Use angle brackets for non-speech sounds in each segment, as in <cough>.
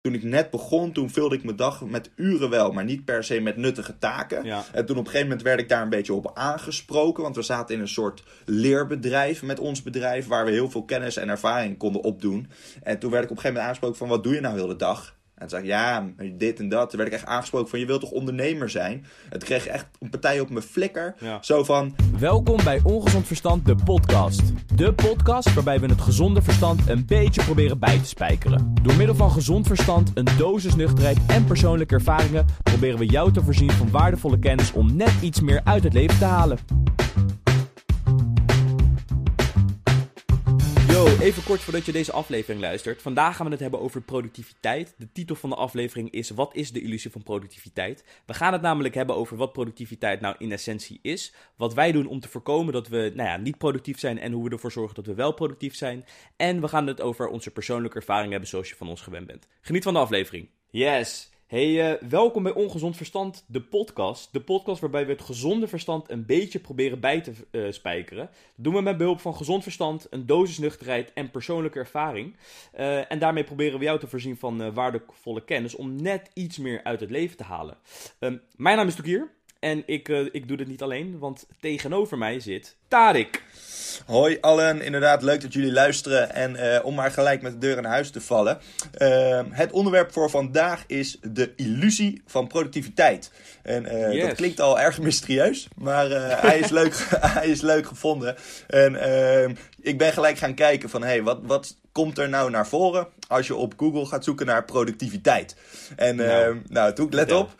toen ik net begon, toen vulde ik mijn dag met uren wel, maar niet per se met nuttige taken. Ja. En toen op een gegeven moment werd ik daar een beetje op aangesproken, want we zaten in een soort leerbedrijf met ons bedrijf, waar we heel veel kennis en ervaring konden opdoen. En toen werd ik op een gegeven moment aangesproken van, wat doe je nou heel de dag? En toen zei ik, ja, dit en dat. Toen werd ik echt aangesproken van, je wilt toch ondernemer zijn? Het kreeg echt een partij op mijn flikker. Ja. Zo van, Welkom bij Ongezond Verstand, de podcast. De podcast waarbij we het gezonde verstand een beetje proberen bij te spijkeren. Door middel van gezond verstand, een dosis nuchterheid en persoonlijke ervaringen proberen we jou te voorzien van waardevolle kennis om net iets meer uit het leven te halen. Yo, even kort voordat je deze aflevering luistert. Vandaag gaan we het hebben over productiviteit. De titel van de aflevering is Wat is de illusie van productiviteit? We gaan het namelijk hebben over wat productiviteit nou in essentie is. Wat wij doen om te voorkomen dat we nou ja, niet productief zijn en hoe we ervoor zorgen dat we wel productief zijn. En we gaan het over onze persoonlijke ervaring hebben zoals je van ons gewend bent. Geniet van de aflevering. Yes. Hey, eh, welkom bij Ongezond Verstand, de podcast. De podcast waarbij we het gezonde verstand een beetje proberen bij te eh, spijkeren. Dat doen we met behulp van gezond verstand, een dosis nuchterheid en persoonlijke ervaring. Eh, en daarmee proberen we jou te voorzien van waardevolle kennis om net iets meer uit het leven te halen. Ehm, mijn naam is Tokier en ik, eh, ik doe dit niet alleen, want tegenover mij zit Tarik. Hoi allen, inderdaad leuk dat jullie luisteren. En eh, om maar gelijk met de deur in huis te vallen. eh, het onderwerp voor vandaag is de illusie van productiviteit. En eh, Yes. dat klinkt al erg mysterieus, maar hij, is <laughs> leuk, hij is leuk gevonden. En eh, ik ben gelijk gaan kijken van, hey, wat, wat komt er nou naar voren als je op Google gaat zoeken naar productiviteit? En Nou, nou, toen, let op,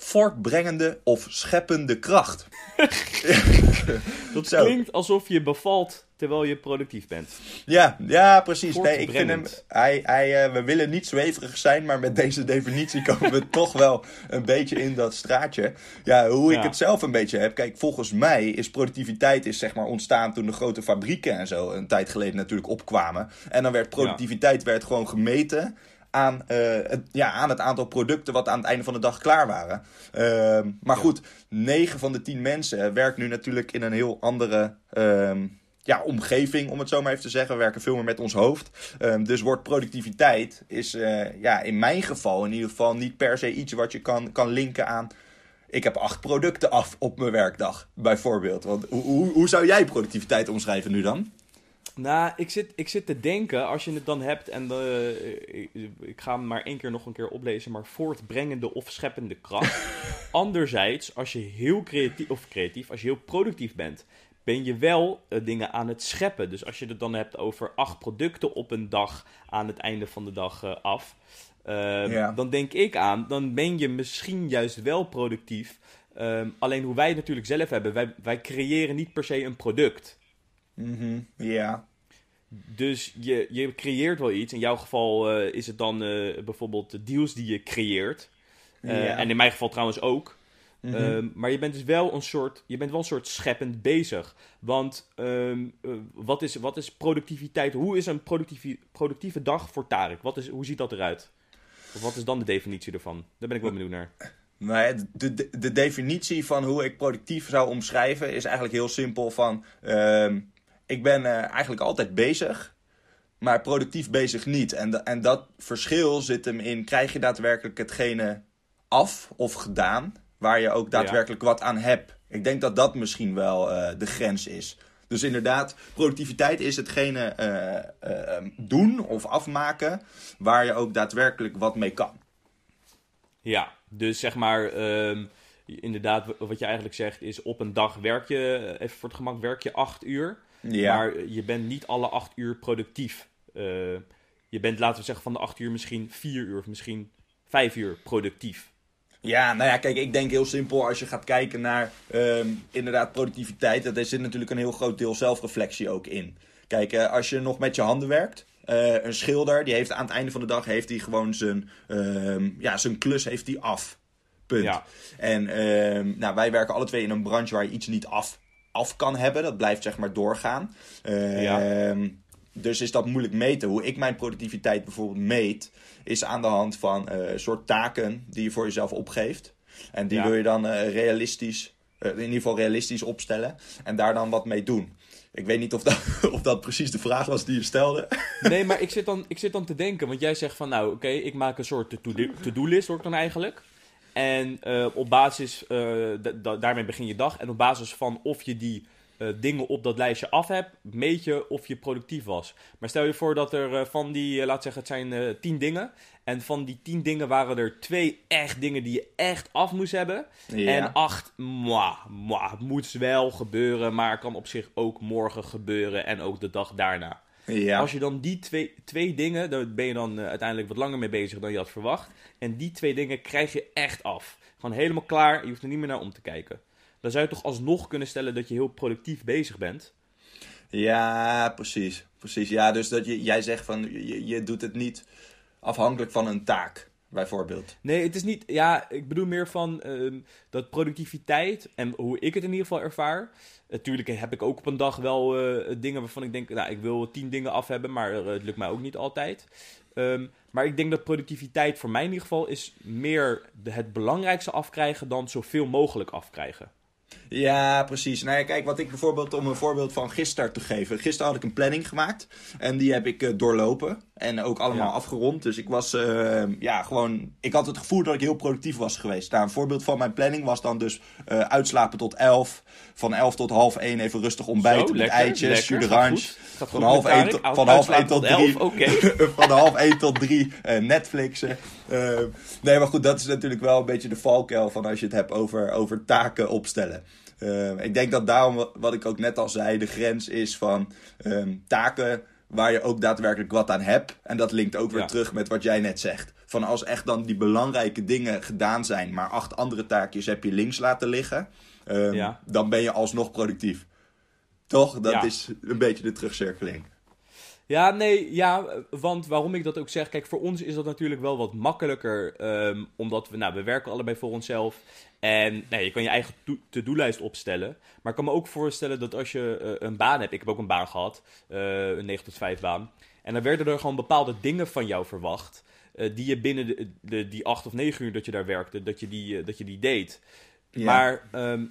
voortbrengende of scheppende kracht. <laughs> Dat klinkt alsof je bevalt terwijl je productief bent. Ja, ja, precies. Nee, ik vind hem, hij, hij, eh, we willen niet zweverig zijn, maar met deze definitie komen we <laughs> toch wel een beetje in dat straatje. Ja, hoe ik het zelf een beetje heb. Kijk, volgens mij is productiviteit is zeg maar ontstaan toen de grote fabrieken en zo een tijd geleden natuurlijk opkwamen. En dan werd productiviteit werd gewoon gemeten aan, eh, het, ja, aan het aantal producten wat aan het einde van de dag klaar waren. Ehm, maar goed, 9 van de 10 mensen werkt nu natuurlijk in een heel andere ehm, ja, omgeving, om het zo maar even te zeggen. We werken veel meer met ons hoofd. Ehm, dus wordt productiviteit, is eh, ja, in mijn geval in ieder geval niet per se iets wat je kan, kan linken aan. Ik heb acht producten af op mijn werkdag, bijvoorbeeld. Want hoe, hoe, hoe zou jij productiviteit omschrijven nu dan? Nou, ik zit, ik zit te denken, als je het dan hebt, en eh, ik, ga hem maar één keer nog een keer oplezen, maar voortbrengende of scheppende kracht. <laughs> Anderzijds, als je heel creatief, of creatief, als je heel productief bent, ben je wel eh, dingen aan het scheppen. Dus als je het dan hebt over acht producten op een dag aan het einde van de dag eh, af, eh, Ja. dan denk ik aan, dan ben je misschien juist wel productief. Ehm, alleen hoe wij het natuurlijk zelf hebben, wij, wij creëren niet per se een product. Mhm, Ja. Dus je, je creëert wel iets. In jouw geval eh, is het dan eh, bijvoorbeeld de deals die je creëert. Eh, Ja. En in mijn geval trouwens ook. Mhm. Ehm, maar je bent dus wel een soort, je bent wel een soort scheppend bezig. Want ehm, eh, wat, is, wat is productiviteit? Hoe is een productieve, productieve dag voor Tarek? Wat is, hoe ziet dat eruit? Of wat is dan de definitie ervan? Daar ben ik wel benieuwd naar. Nou de, de, de definitie van hoe ik productief zou omschrijven is eigenlijk heel simpel van... ehm, ik ben eh, eigenlijk altijd bezig, maar productief bezig niet. En, en dat verschil zit hem in, krijg je daadwerkelijk hetgene af of gedaan... waar je ook daadwerkelijk wat aan hebt. Ik denk dat dat misschien wel eh, de grens is. Dus inderdaad, productiviteit is hetgene eh, eh, doen of afmaken... waar je ook daadwerkelijk wat mee kan. Ja, dus zeg maar, ehm, inderdaad, wat je eigenlijk zegt is op een dag werk je, even voor het gemak, werk je acht uur. Ja. Maar je bent niet alle acht uur productief. Eh, je bent, laten we zeggen, van de acht uur misschien vier uur of misschien vijf uur productief. Ja, nou ja, kijk, ik denk heel simpel als je gaat kijken naar ehm, inderdaad productiviteit. Dat er zit natuurlijk een heel groot deel zelfreflectie ook in. Kijk, eh, als je nog met je handen werkt, eh, een schilder, die heeft aan het einde van de dag heeft hij gewoon zijn, ehm, ja, zijn klus heeft hij af. Punt. Ja. En ehm, nou, wij werken alle twee in een branche waar je iets niet af, af kan hebben. Dat blijft zeg maar doorgaan. Ehm, Dus is dat moeilijk meten. Hoe ik mijn productiviteit bijvoorbeeld meet, is aan de hand van een soort taken die je voor jezelf opgeeft. En die Ja. wil je dan eh, realistisch eh, in ieder geval realistisch opstellen. En daar dan wat mee doen. Ik weet niet of dat, <laughs> of dat precies de vraag was die je stelde. <laughs> Nee, maar ik zit dan, ik zit dan te denken, want jij zegt van nou, oké, ik maak een soort to-do- to-do-list, hoor ik dan eigenlijk. En eh, op basis, eh, da- da- daarmee begin je dag. En op basis van of je die eh, dingen op dat lijstje af hebt, meet je of je productief was. Maar stel je voor dat er van die, laat zeggen, het zijn tien dingen. En van die tien dingen waren er twee echt dingen die je echt af moest hebben. Ja. En acht, het moet wel gebeuren, maar kan op zich ook morgen gebeuren en ook de dag daarna. Ja. Als je dan die twee, twee dingen, daar ben je dan eh, uiteindelijk wat langer mee bezig dan je had verwacht. En die twee dingen krijg je echt af. Gewoon helemaal klaar, je hoeft er niet meer naar om te kijken. Dan zou je toch alsnog kunnen stellen dat je heel productief bezig bent. Ja, precies. Precies. Ja, dus dat je, jij zegt van je, je doet het niet afhankelijk van een taak, bijvoorbeeld. Nee, het is niet. Ja, ik bedoel meer van ehm, dat productiviteit en hoe ik het in ieder geval ervaar. Natuurlijk heb ik ook op een dag wel eh, dingen waarvan ik denk, nou, ik wil tien dingen af hebben, maar eh, het lukt mij ook niet altijd. Ehm, maar ik denk dat productiviteit voor mij in ieder geval is meer het belangrijkste afkrijgen dan zoveel mogelijk afkrijgen. Ja, precies. Nou ja, kijk, wat ik bijvoorbeeld, om een voorbeeld van gisteren te geven. Gisteren had ik een planning gemaakt en die heb ik eh, doorlopen en ook allemaal Ja. afgerond. Dus ik was, eh, ja, gewoon, ik had het gevoel dat ik heel productief was geweest. Nou, een voorbeeld van mijn planning was dan dus eh, uitslapen tot 11. Van 11 tot half 1 even rustig ontbijten Zo, met lekker, eitjes, jus d'orange. Van half met 1 Tarek. tot, Uit- van half uitslapen 1 tot tot 3. 11, oké. <laughs> van half 1 tot 3 eh, Netflixen. Eh, nee, maar goed, dat is natuurlijk wel een beetje de valkuil van als je het hebt over, over taken opstellen. Eh, ik denk dat daarom, wa- wat ik ook net al zei, de grens is van ehm, taken waar je ook daadwerkelijk wat aan hebt. En dat linkt ook weer Ja. terug met wat jij net zegt. Van als echt dan die belangrijke dingen gedaan zijn, maar acht andere taakjes heb je links laten liggen, ehm, Ja. dan ben je alsnog productief. Toch? Dat Ja. is een beetje de terugcirkeling. Ja, nee, ja, want waarom ik dat ook zeg, kijk, voor ons is dat natuurlijk wel wat makkelijker, ehm, omdat we, nou, we werken allebei voor onszelf en nee, je kan je eigen to- to-do-lijst opstellen. Maar ik kan me ook voorstellen dat als je eh, een baan hebt, ik heb ook een baan gehad, eh, een 9 tot 5 baan, en dan werden er gewoon bepaalde dingen van jou verwacht, eh, die je binnen de, de, die 8 of 9 uur dat je daar werkte, dat je die, dat je die deed. Ja. Maar ehm,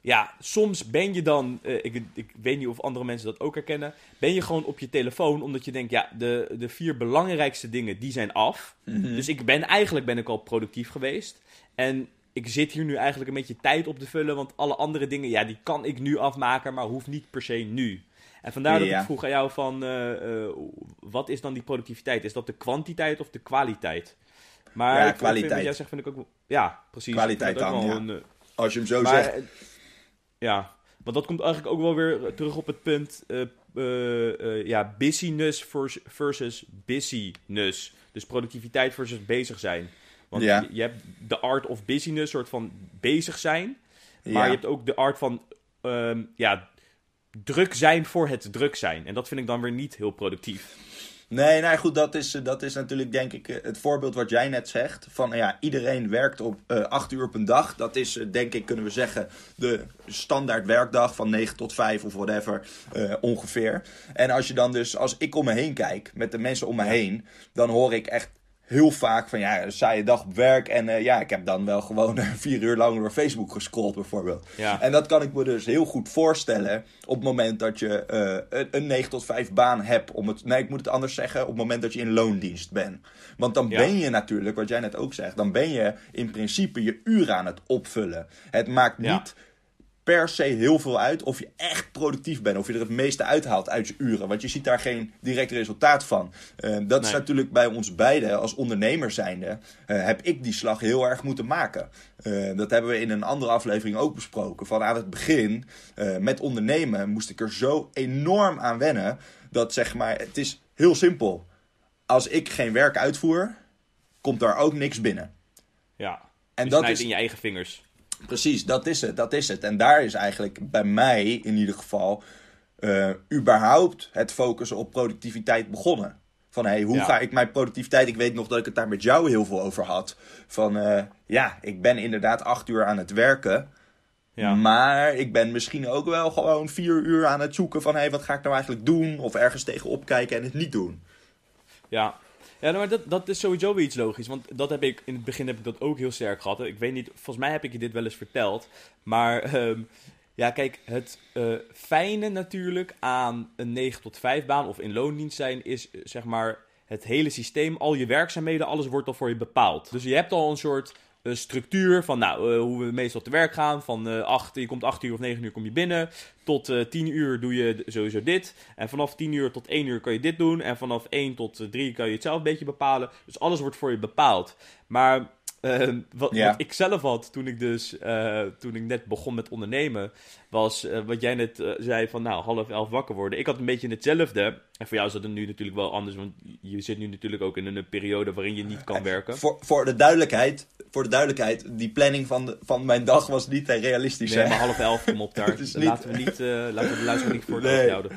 ja, soms ben je dan, eh, ik, ik weet niet of andere mensen dat ook herkennen, ben je gewoon op je telefoon omdat je denkt, ja, de, de vier belangrijkste dingen, die zijn af. Dus ik ben, eigenlijk ben ik al productief geweest. En ik zit hier nu eigenlijk een beetje tijd op te vullen, want alle andere dingen, ja, die kan ik nu afmaken, maar hoeft niet per se nu. En vandaar dat Ja. ik vroeg aan jou van, eh, eh, wat is dan die productiviteit? Is dat de kwantiteit of de kwaliteit? Maar Ja, vind kwaliteit. wat jij zegt, vind ik ook Ja, precies. Kwaliteit dan, wel ja. een, Als je hem zo maar, zegt. Ja, want dat komt eigenlijk ook wel weer terug op het punt, eh, ja, busyness vers- versus busyness. Dus productiviteit versus bezig zijn. Want Ja. je, je hebt de art of busyness, soort van bezig zijn. Maar Ja. je hebt ook de art van, ehm, ja, druk zijn voor het druk zijn. En dat vind ik dan weer niet heel productief. Nee, nou goed, dat is, eh, dat is natuurlijk denk ik eh, het voorbeeld wat jij net zegt. Van ja, iedereen werkt op eh, acht uur op een dag. Dat is denk ik, kunnen we zeggen, de standaard werkdag van 9 tot 5 of whatever ongeveer. En als je dan dus, als ik om me heen kijk, met de mensen om me heen, dan hoor ik echt heel vaak van ja, een saaie dag op werk. En eh, ja, ik heb dan wel gewoon <laughs> vier uur lang door Facebook gescrolld bijvoorbeeld. Ja. En dat kan ik me dus heel goed voorstellen op het moment dat je eh, een, een 9 tot 5 baan hebt. Om het, nee, ik moet het anders zeggen, op het moment dat je in loondienst bent. Want dan Ja. ben je natuurlijk, wat jij net ook zegt, dan ben je in principe je uren aan het opvullen. Het maakt Ja. Per se heel veel uit of je echt productief bent. Of je er het meeste uithaalt uit je uren. Want je ziet daar geen direct resultaat van. Eh, dat is natuurlijk bij ons beiden als ondernemer zijnde. eh, heb ik die slag heel erg moeten maken. Eh, dat hebben we in een andere aflevering ook besproken. Van aan het begin met ondernemen moest ik er zo enorm aan wennen. Dat zeg maar, het is heel simpel. Als ik geen werk uitvoer, komt daar ook niks binnen. Ja. En dat is in je eigen vingers. Precies, dat is het, dat is het. En daar is eigenlijk bij mij in ieder geval eh, überhaupt het focussen op productiviteit begonnen. Van hé, hey, hoe Ja. ga ik mijn productiviteit... Ik weet nog dat ik het daar met jou heel veel over had. Van eh, ja, ik ben inderdaad acht uur aan het werken. Ja. Maar ik ben misschien ook wel gewoon vier uur aan het zoeken van... hé, hey, wat ga ik nou eigenlijk doen? Of ergens tegenop kijken en het niet doen. Ja. Ja, nou, maar dat, dat is sowieso weer iets logisch. Want dat heb ik in het begin heb ik dat ook heel sterk gehad. Ik weet niet, volgens mij heb ik je dit wel eens verteld. Maar ehm, ja, kijk, het eh, fijne natuurlijk aan een 9 tot 5 baan of in loondienst zijn is eh, zeg maar het hele systeem, al je werkzaamheden, alles wordt al voor je bepaald. Dus je hebt al een soort een structuur van nou, uh, hoe we meestal te werk gaan. Van uh, 8, je komt 8 uur of 9 uur kom je binnen. Tot uh, 10 uur doe je sowieso dit. En vanaf 10 uur tot 1 uur kan je dit doen. En vanaf 1 tot 3 kan je het zelf een beetje bepalen. Dus alles wordt voor je bepaald. Maar uh, wat, wat ik zelf had toen ik dus toen ik net begon met ondernemen, was wat jij net zei van nou half elf wakker worden. Ik had een beetje hetzelfde. En voor jou is dat nu natuurlijk wel anders, want je zit nu natuurlijk ook in een periode waarin je niet kan werken. Voor, voor, de duidelijkheid, voor de duidelijkheid, die planning van, de, van mijn dag was niet eh, realistisch. Nee, hè? maar half elf kom op <laughs> daar. Niet- Laten we niet, uh, laten we de luisteraar niet voor Nee. houden.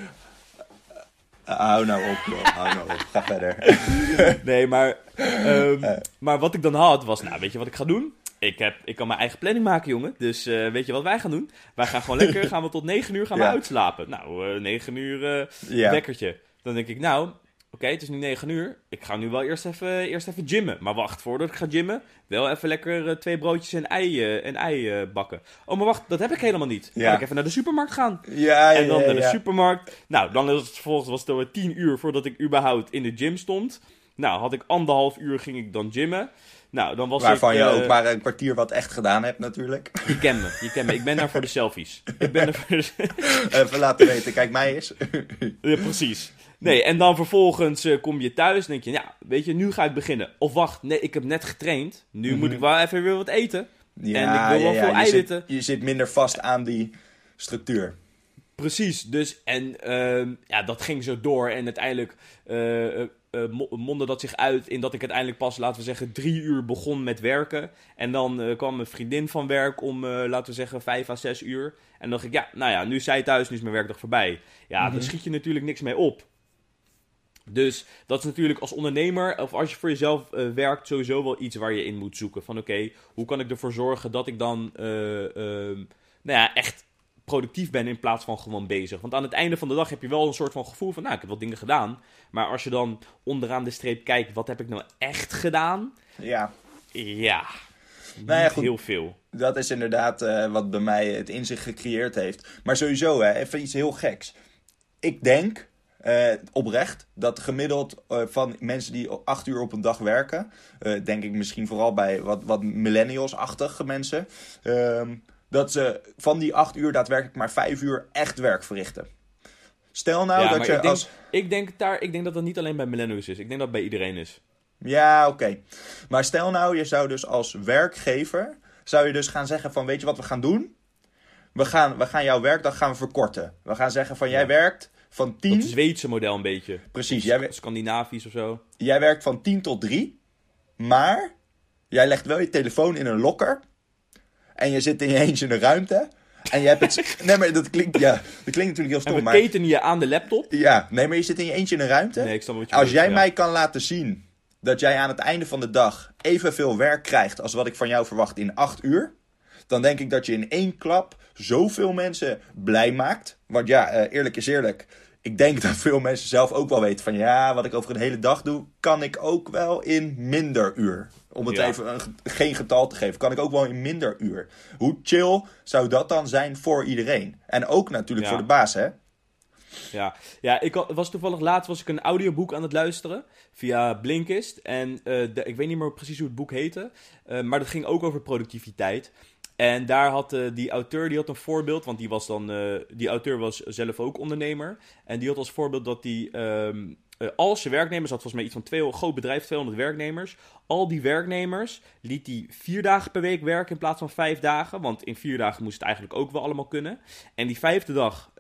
Uh, hou nou op, hou nou op. Ga verder. <laughs> Nee, maar, um, Eh. maar wat ik dan had was, nou weet je wat ik ga doen? Ik, heb, ik kan mijn eigen planning maken, jongen. Dus uh, weet je wat wij gaan doen? Wij gaan gewoon lekker, <laughs> gaan we tot 9 uur gaan we Ja. uitslapen. Nou, uh, 9 uur Ja. wekkertje. Dan denk ik, nou, oké, het is nu 9 uur. Ik ga nu wel eerst even, eerst even gymmen. Maar wacht, voordat ik ga gymmen, wel even lekker uh, twee broodjes en ei, uh, en ei uh, bakken. Oh, maar wacht, dat heb ik helemaal niet. Ja. Kan ik even naar de supermarkt gaan? Ja, ja, En dan ja, naar de ja. supermarkt. Nou, dan is het vervolgens was het alweer 10 uur voordat ik überhaupt in de gym stond. Nou, had ik anderhalf uur ging ik dan gymmen. Nou, dan was Waarvan ik... je eh, ook maar een kwartier wat echt gedaan hebt natuurlijk. Je kent me, je kent me. Ik ben daar voor de selfies. Ik ben er voor de... <laughs> Even laten weten, kijk mij eens. Ja, precies. Nee, en dan vervolgens eh, kom je thuis en denk je, ja, weet je, nu ga ik beginnen. Of wacht, nee, ik heb net getraind. Nu Mhm. moet ik wel even weer wat eten. Ja, ik wil wel ja, veel ja. Je eiwitten. zit, je zit minder vast aan die structuur. Precies, dus en ehm, ja, dat ging zo door en uiteindelijk mo- mondde dat zich uit in dat ik uiteindelijk pas, laten we zeggen, drie uur begon met werken. En dan kwam mijn vriendin van werk om, laten we zeggen, vijf à zes uur. En dan dacht ik, ja, nou ja, nu is zij thuis, nu is mijn werkdag voorbij. Ja, Mhm. daar schiet je natuurlijk niks mee op. Dus dat is natuurlijk als ondernemer, of als je voor jezelf eh, werkt, sowieso wel iets waar je in moet zoeken. Van oké, hoe kan ik ervoor zorgen dat ik dan eh, ehm, nou ja, echt productief ben in plaats van gewoon bezig. Want aan het einde van de dag heb je wel een soort van gevoel van, nou, ik heb wat dingen gedaan. Maar als je dan onderaan de streep kijkt, wat heb ik nou echt gedaan? Ja, Ja, Nou ja, niet goed. heel veel. dat is inderdaad eh, wat bij mij het inzicht gecreëerd heeft. Maar sowieso, hè, even iets heel geks. Ik denk eh, oprecht dat gemiddeld eh, van mensen die acht uur op een dag werken, eh, denk ik misschien vooral bij wat, wat millennials-achtige mensen, ehm, dat ze van die acht uur daadwerkelijk maar vijf uur echt werk verrichten. Stel nou ja, dat je ik, denk, als. ik, denk daar, ik denk dat dat niet alleen bij millennials is. Ik denk dat het bij iedereen is. Ja, oké. Maar stel nou, je zou dus als werkgever, zou je dus gaan zeggen van, weet je wat we gaan doen? We gaan, we gaan jouw werkdag gaan we verkorten. We gaan zeggen van, jij Ja. werkt van 10, Dat Zweedse model een beetje. precies, jij, Scandinavisch of zo. jij werkt van 10 tot 3, maar jij legt wel je telefoon in een locker en je zit in je eentje in een ruimte en je hebt het... <laughs> nee, maar dat klinkt, ja, dat klinkt natuurlijk heel En stom, we maar... ketenen je aan de laptop. Ja, nee, maar je zit in je eentje in een ruimte. Nee, ik snap wat je Als jij ja. mij kan laten zien dat jij aan het einde van de dag evenveel werk krijgt als wat ik van jou verwacht in 8 uur, dan denk ik dat je in één klap zoveel mensen blij maakt. Want ja, eh, eerlijk is eerlijk. Ik denk dat veel mensen zelf ook wel weten van ja, wat ik over een hele dag doe, kan ik ook wel in minder uur. Om het Ja. even een, ge- geen getal te geven, kan ik ook wel in minder uur. Hoe chill zou dat dan zijn voor iedereen? En ook natuurlijk Ja. voor de baas, hè? Ja, ja ik was toevallig laatst was ik een audioboek aan het luisteren via Blinkist. En eh, de- ik weet niet meer precies hoe het boek heette, eh, maar dat ging ook over productiviteit. En daar had eh, die auteur die had een voorbeeld, want die, was dan, eh, die auteur was zelf ook ondernemer. En die had als voorbeeld dat die ehm, eh, al zijn werknemers, had volgens mij iets van twee, een groot bedrijf, 200 werknemers. Al die werknemers liet hij vier dagen per week werken in plaats van vijf dagen. Want in vier dagen moest het eigenlijk ook wel allemaal kunnen. En die vijfde dag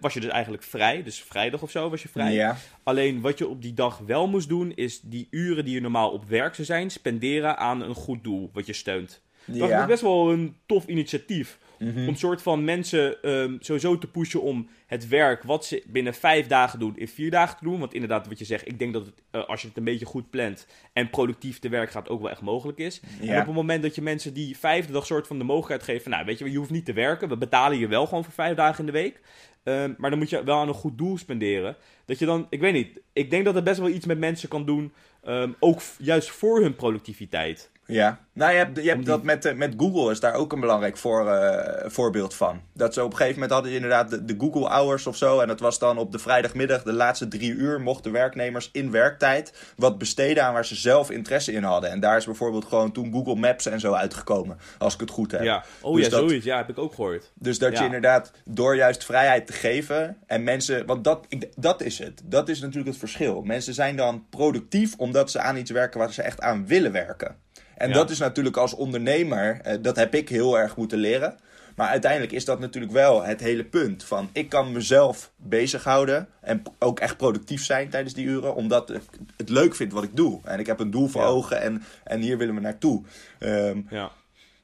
was je dus eigenlijk vrij. Dus vrijdag of zo was je vrij. Ja. Alleen wat je op die dag wel moest doen, is die uren die je normaal op werk zou zijn, spenderen aan een goed doel wat je steunt. Dat Ja. is best wel een tof initiatief. Mhm. Om soort van mensen ehm, sowieso te pushen om het werk wat ze binnen vijf dagen doen, in vier dagen te doen. Want inderdaad, wat je zegt, ik denk dat het, eh, als je het een beetje goed plant en productief te werk gaat, ook wel echt mogelijk is. Ja. En op het moment dat je mensen die vijfde dag soort van de mogelijkheid geeft van, nou weet je, je hoeft niet te werken, we betalen je wel gewoon voor vijf dagen in de week. Ehm, maar dan moet je wel aan een goed doel spenderen. Dat je dan, ik weet niet, ik denk dat het best wel iets met mensen kan doen, ehm, ook juist voor hun productiviteit. Ja, nou je hebt, je hebt die- dat met, eh, met Google is daar ook een belangrijk voor, eh, voorbeeld van. Dat ze op een gegeven moment hadden inderdaad de, de Google Hours of zo. En dat was dan op de vrijdagmiddag, de laatste drie uur, mochten werknemers in werktijd wat besteden aan waar ze zelf interesse in hadden. En daar is bijvoorbeeld gewoon toen Google Maps en zo uitgekomen, als ik het goed heb. Ja, oh Dus ja, dat- zoiets, ja, heb ik ook gehoord. Dus dat je inderdaad door juist vrijheid te geven en mensen, want dat, ik, dat is het. Dat is natuurlijk het verschil. Mensen zijn dan productief omdat ze aan iets werken waar ze echt aan willen werken. En Ja. dat is natuurlijk als ondernemer, eh, dat heb ik heel erg moeten leren. Maar uiteindelijk is dat natuurlijk wel het hele punt van ik kan mezelf bezighouden en ook echt productief zijn tijdens die uren, omdat ik het leuk vind wat ik doe. En ik heb een doel voor Ja. ogen en, en hier willen we naartoe. Ehm, Ja.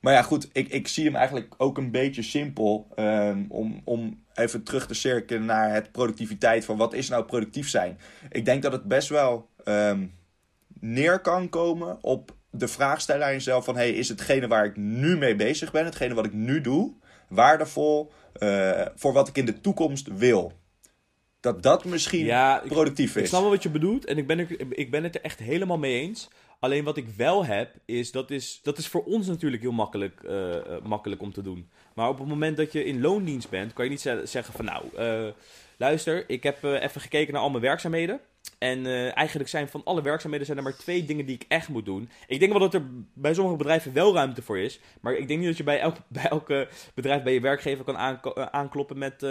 maar ja, goed, ik, ik zie hem eigenlijk ook een beetje simpel. ehm, om, om even terug te cirkelen naar het productiviteit van wat is nou productief zijn. Ik denk dat het best wel ehm, neer kan komen op de vraag stellen aan jezelf van... Hey, is hetgene waar ik nu mee bezig ben, hetgene wat ik nu doe, waardevol eh, voor wat ik in de toekomst wil? Dat dat misschien Ja, ik- productief Ik is. snap wel wat je bedoelt en ik ben, er, ik ben het er echt helemaal mee eens. Alleen wat ik wel heb, is dat is, dat is voor ons natuurlijk heel makkelijk, eh, eh, makkelijk om te doen. Maar op het moment dat je in loondienst bent, kan je niet ze- zeggen van nou, luister, ik heb even gekeken naar al mijn werkzaamheden. En eh, eigenlijk zijn van alle werkzaamheden zijn er maar twee dingen die ik echt moet doen. Ik denk wel dat er bij sommige bedrijven wel ruimte voor is. Maar ik denk niet dat je bij elk, <laughs> bij elk eh, bedrijf, bij je werkgever kan eh, aankloppen met... eh,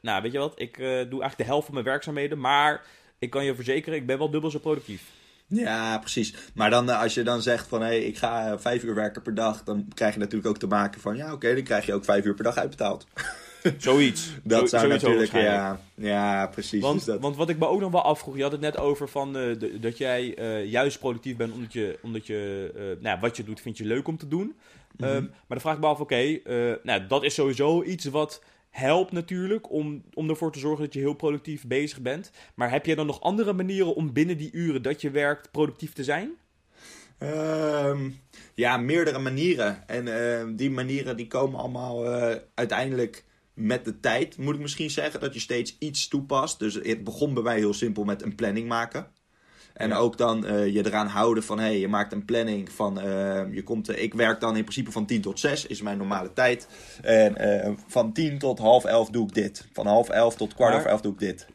nou, weet je wat, ik doe eigenlijk de helft van mijn werkzaamheden. Maar ik kan je verzekeren, ik ben wel dubbel zo productief. Ja, precies. Maar dan, als je dan zegt van hé, hey, ik ga vijf uur werken per dag, dan krijg je natuurlijk ook te maken van ja, oké, dan krijg je ook vijf uur per dag uitbetaald. <laughs> Zoiets. <laughs> Dat Zo- zou natuurlijk, ja, ja, precies. Want, dus dat, want wat ik me ook nog wel afvroeg, je had het net over van, eh, de- dat jij eh, juist productief bent omdat je, omdat je eh, nou, wat je doet vind je leuk om te doen. Mhm. Ehm, maar dan vraag ik me af, oké, nou, dat is sowieso iets wat helpt natuurlijk om, om ervoor te zorgen dat je heel productief bezig bent. Maar heb jij dan nog andere manieren om binnen die uren dat je werkt productief te zijn? Ehm, ja, meerdere manieren. En ehm, die manieren die komen allemaal uiteindelijk met de tijd, moet ik misschien zeggen, dat je steeds iets toepast. Dus het begon bij mij heel simpel met een planning maken. En Ja. ook dan eh, je eraan houden van, hé, hey, je maakt een planning van, eh, je komt, eh, ik werk dan in principe van 10 tot 6, is mijn normale tijd. En van 10 tot half 11 doe ik dit. Van half 11 tot kwart Maar- over 11 doe ik dit.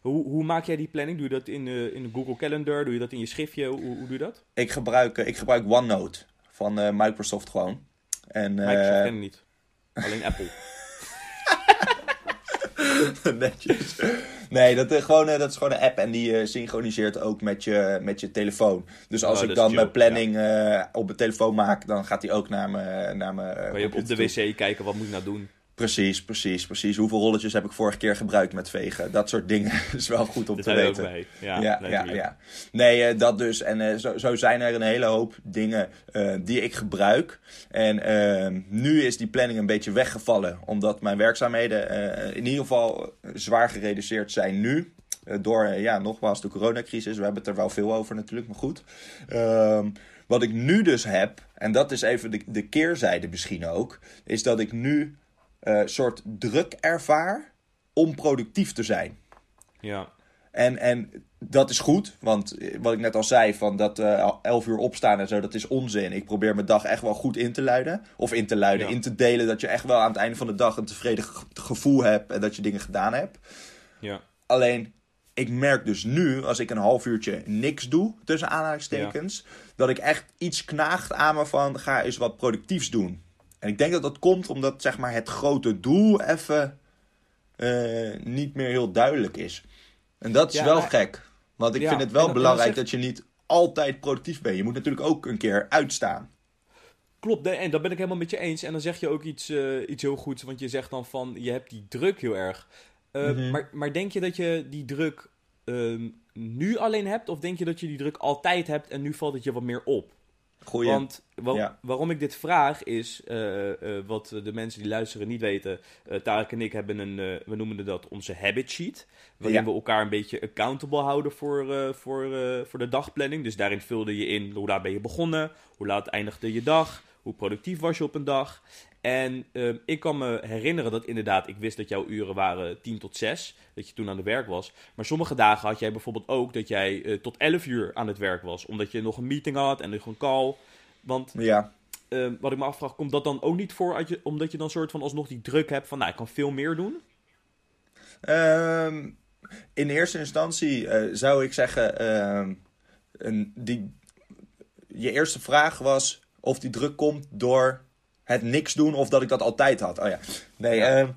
Hoe, hoe maak jij die planning? Doe je dat in, de in de Google Calendar? Doe je dat in je schriftje? Hoe, hoe doe je dat? Ik gebruik, ik gebruik OneNote van Microsoft gewoon. En, Microsoft ken ik niet. Alleen Apple. <laughs> <laughs> Netjes. Nee, dat, eh, gewoon, eh, dat is gewoon een app en die eh, synchroniseert ook met je, met je telefoon. Dus als Oh, ik dan mijn planning op mijn telefoon maak, dan gaat die ook naar mijn, naar mijn Kan je op de wc kijken, wat moet ik nou doen? Precies, precies, precies. Hoeveel rolletjes heb ik vorige keer gebruikt met vegen? Dat soort dingen <laughs> is wel goed om Dat te zijn we ook weten. bij. Ja, Ja, ja. Nee, eh, dat dus. En eh, zo, zo zijn er een hele hoop dingen eh, die ik gebruik. En eh, nu is die planning een beetje weggevallen. Omdat mijn werkzaamheden in ieder geval zwaar gereduceerd zijn nu. Door, ja, nogmaals, de coronacrisis. We hebben het er wel veel over natuurlijk, maar goed. Ehm, wat ik nu dus heb, en dat is even de, de keerzijde misschien ook, is dat ik nu een soort druk ervaar om productief te zijn. Ja. En, en dat is goed, want eh, wat ik net al zei, van dat eh 11 uur opstaan en zo, dat is onzin. Ik probeer mijn dag echt wel goed in te luiden. Of in te luiden, Ja. in te delen, dat je echt wel aan het einde van de dag een tevreden ge- gevoel hebt en dat je dingen gedaan hebt. Ja. Alleen, ik merk dus nu, als ik een half uurtje niks doe, tussen aanhalingstekens, dat ik echt iets knaagt aan me van, ga eens wat productiefs doen. En ik denk dat dat komt omdat, zeg maar, het grote doel even eh, niet meer heel duidelijk is. En dat is Ja, wel maar- gek. Want ik Ja, vind het wel belangrijk dat je niet altijd productief bent. Je moet natuurlijk ook een keer uitstaan. Klopt, nee, en dat ben ik helemaal met je eens. En dan zeg je ook iets, eh, iets heel goeds, want je zegt dan van, je hebt die druk heel erg. Eh, Mhm. maar, maar denk je dat je die druk ehm, nu alleen hebt, of denk je dat je die druk altijd hebt en nu valt het je wat meer op? Goeie. Want waar- Ja. waarom ik dit vraag is, eh, eh, wat de mensen die luisteren niet weten. eh Tarek en ik hebben een, we noemen dat onze habit sheet. Waarin Ja. we elkaar een beetje accountable houden voor, voor, voor de dagplanning. Dus daarin vulde je in hoe laat ben je begonnen, hoe laat eindigde je dag, hoe productief was je op een dag. En eh, ik kan me herinneren dat inderdaad, ik wist dat jouw uren waren 10 tot 6, dat je toen aan het werk was. Maar sommige dagen had jij bijvoorbeeld ook dat jij eh, tot 11 uur aan het werk was, omdat je nog een meeting had en nog een call. Want Ja. eh, wat ik me afvraag, komt dat dan ook niet voor uit je, omdat je dan soort van alsnog die druk hebt van, nou, ik kan veel meer doen? Ehm, in eerste instantie eh, zou ik zeggen, ehm, een, die, je eerste vraag was of die druk komt door het niks doen of dat ik dat altijd had. Oh ja, nee, Ja. ehm,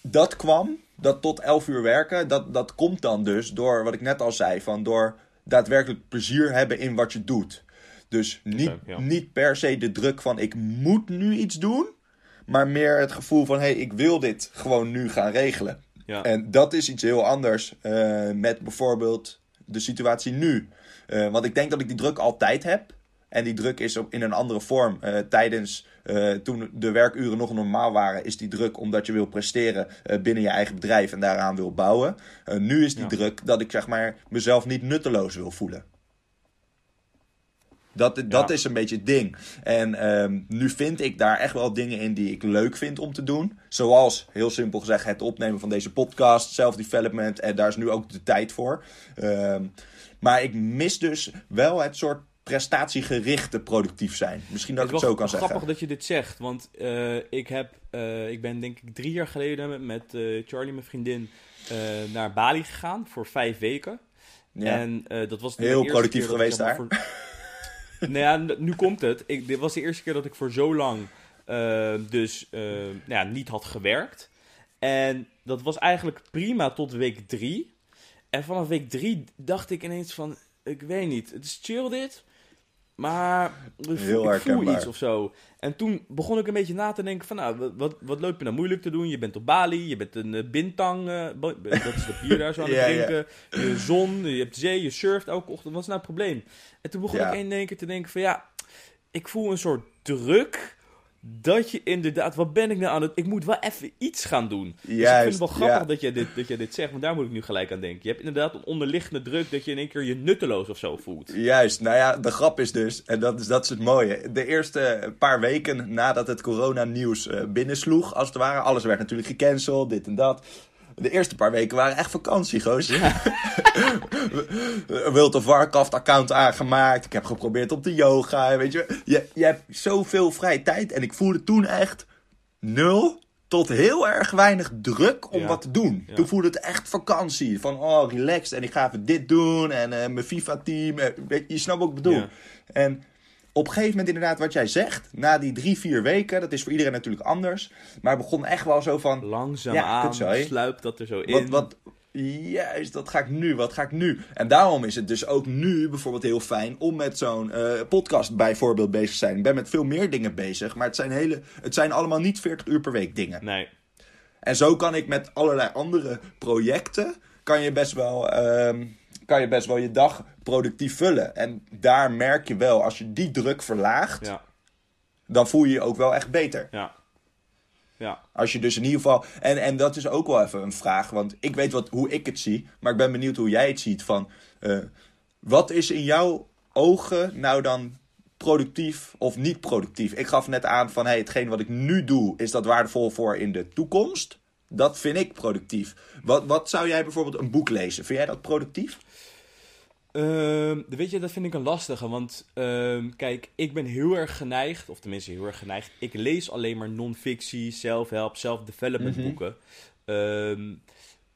dat kwam, dat tot 11 uur werken, dat, dat komt dan dus door wat ik net al zei, van door daadwerkelijk plezier hebben in wat je doet. Dus niet, ja. niet per se de druk van ik moet nu iets doen, maar meer het gevoel van hé, hey, ik wil dit gewoon nu gaan regelen. Ja, En dat is iets heel anders eh, met bijvoorbeeld de situatie nu. Eh, want ik denk dat ik die druk altijd heb. En die druk is op, in een andere vorm. Eh, tijdens eh, toen de werkuren nog normaal waren, is die druk omdat je wil presteren eh, binnen je eigen bedrijf en daaraan wil bouwen. Nu is die Ja. druk dat ik zeg maar mezelf niet nutteloos wil voelen. Dat, dat Ja. is een beetje het ding. En ehm, nu vind ik daar echt wel dingen in die ik leuk vind om te doen. Zoals, heel simpel gezegd, het opnemen van deze podcast, self-development. En daar is nu ook de tijd voor. Ehm, maar ik mis dus wel het soort prestatiegerichte productief zijn. Misschien dat ik het is zo kan zeggen. grappig dat je dit zegt, want eh, ik, heb, eh, ik ben denk ik drie jaar geleden met, eh, Charlie, mijn vriendin, naar Bali gegaan voor vijf weken. Ja. En dat was de Heel productief ik, geweest voor- <laughs> nou ja, nu komt het. Ik, dit was de eerste keer dat ik voor zo lang dus nou ja, niet had gewerkt. En dat was eigenlijk prima tot week drie. En vanaf week drie dacht ik ineens van, ik weet niet, het is chill dit. Maar ik voel, Heel ik voel iets of zo. En toen begon ik een beetje na te denken van, nou, wat- wat, loop je nou moeilijk te doen? Je bent op Bali, je bent een eh, bintang, bo- dat is dat bier daar zo aan het <laughs> Ja, ja. drinken. Je zon, je hebt zee, je surft elke ochtend. Wat is nou het probleem? En toen begon Ja. ik in één keer te denken van, ja, ik voel een soort druk dat je inderdaad, wat ben ik nou aan het... Ik moet wel even iets gaan doen. dus ik vind Juist, het wel grappig ja. dat, je dit, dat je dit zegt, want daar moet ik nu gelijk aan denken. Je hebt inderdaad een onderliggende druk dat je in één keer je nutteloos of zo voelt. Juist, nou ja, de grap is dus, en dat is, dat is het mooie. De eerste paar weken nadat het coronanieuws eh binnensloeg, als het ware, alles werd natuurlijk gecanceld, dit en dat. De eerste paar weken waren echt vakantie, goos. <laughs> Wild of Warcraft account aangemaakt. Ik heb geprobeerd op de yoga. Weet je, je, je hebt zoveel vrije tijd. En ik voelde toen echt nul tot heel erg weinig druk om Ja. wat te doen. Ja. Toen voelde het echt vakantie. Van oh, relaxed. En ik ga even dit doen. En eh, mijn FIFA-team. eh, je, snapt wat ik bedoel. Ja. En op een gegeven moment inderdaad wat jij zegt. Na die drie, vier weken. Dat is voor iedereen natuurlijk anders. Maar het begon echt wel zo van... Langzaam Ja, aan kutzooi. sluipt dat er zo in. Wat, wat, juist, wat ga ik nu? Wat ga ik nu? En daarom is het dus ook nu bijvoorbeeld heel fijn om met zo'n eh, podcast bijvoorbeeld bezig te zijn. Ik ben met veel meer dingen bezig, maar het zijn, hele, het zijn allemaal niet 40 uur per week dingen. Nee, En zo kan ik met allerlei andere projecten, kan je best wel, ehm, kan je, best wel je dag productief vullen. En daar merk je wel, als je die druk verlaagt, ja, dan voel je je ook wel echt beter. ja. Ja, Als je dus in ieder geval. En, en dat is ook wel even een vraag. Want ik weet wat, hoe ik het zie. Maar ik ben benieuwd hoe jij het ziet. Van, eh, wat is in jouw ogen nou dan productief of niet productief? Ik gaf net aan van hey, hetgeen wat ik nu doe, is dat waardevol voor in de toekomst? Dat vind ik productief. Wat, wat zou jij bijvoorbeeld een boek lezen? Vind jij dat productief? Ehm, weet je, dat vind ik een lastige. Want ehm, kijk, ik ben heel erg geneigd, of tenminste heel erg geneigd. Ik lees alleen maar non-fictie, self-help, self-development Mhm. boeken. Ehm,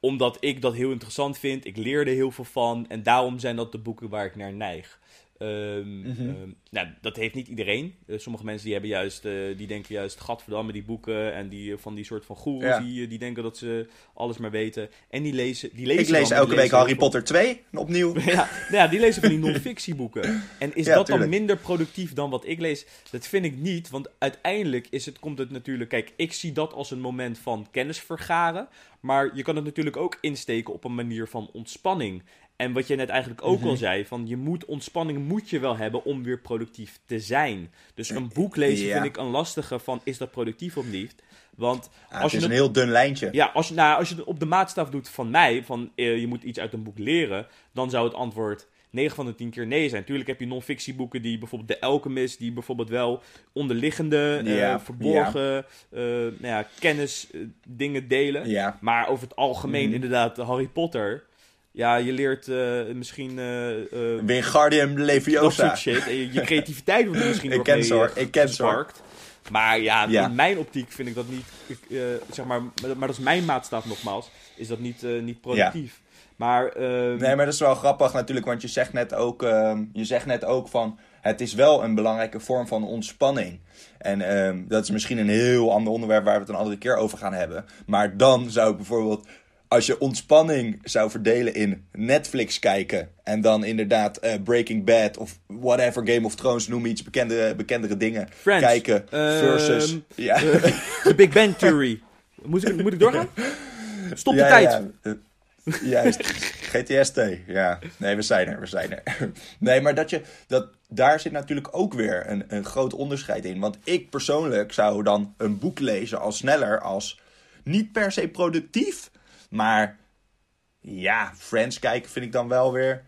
omdat ik dat heel interessant vind. Ik leer er heel veel van. En daarom zijn dat de boeken waar ik naar neig. Ehm, Mhm. ehm, nou, dat heeft niet iedereen. Eh, sommige mensen die hebben juist, eh, die denken juist, gadverdamme die boeken en die eh, van die soort van goeroes, Ja. die, die denken dat ze alles maar weten. En die lezen, die lezen Ik lees dan, elke week Harry. Potter 2 opnieuw. <laughs> Ja, nou ja, die lezen van die <laughs> non-fictieboeken. En is Ja, dat tuurlijk. dan minder productief dan wat ik lees? Dat vind ik niet, want uiteindelijk is het, komt het natuurlijk... Kijk, ik zie dat als een moment van kennis vergaren. Maar je kan het natuurlijk ook insteken op een manier van ontspanning. En wat je net eigenlijk ook Mhm. al zei, van je moet ontspanning moet je wel hebben om weer productief te zijn. Dus een boek lezen Ja. vind ik een lastige van is dat productief of niet? Want Ah, als het je is het- een heel dun lijntje. ja, als je, nou, als je het op de maatstaf doet van mij, van eh, je moet iets uit een boek leren, dan zou het antwoord 9 van de 10 keer nee zijn. Tuurlijk heb je non-fictieboeken die bijvoorbeeld De Alchemist, die bijvoorbeeld wel onderliggende, eh, Ja, verborgen eh, nou ja, kennis dingen delen. Ja. Maar over het algemeen Mhm. inderdaad Harry Potter. Ja, je leert eh, misschien eh, Wingardium dat Leviosa. soort shit. En je, je creativiteit wordt misschien <laughs> Ik nog ken mee, Ik. Maar ja, Ja. in mijn optiek vind ik dat niet, zeg maar, maar dat is mijn maatstaf nogmaals, is dat niet, niet productief. Maar, ehm, Nee, maar dat is wel grappig natuurlijk, want je zegt net ook, ehm, je zegt net ook van, het is wel een belangrijke vorm van ontspanning. En ehm, dat is misschien een heel ander onderwerp waar we het een andere keer over gaan hebben. Maar dan zou ik bijvoorbeeld, als je ontspanning zou verdelen in Netflix kijken en dan inderdaad eh, Breaking Bad of whatever, Game of Thrones, noem iets bekende, bekendere dingen, Friends. kijken versus... Ehm, ja. <laughs> The Big Bang Theory. Moet ik, moet ik doorgaan? Stop de Ja, tijd. ja. Eh, Juist. GTST, ja. Nee, we zijn er, we zijn er. <laughs> Nee, maar dat je, dat, daar zit natuurlijk ook weer een, een groot onderscheid in. Want ik persoonlijk zou dan een boek lezen als sneller als niet per se productief, maar ja, Friends kijken vind ik dan wel weer...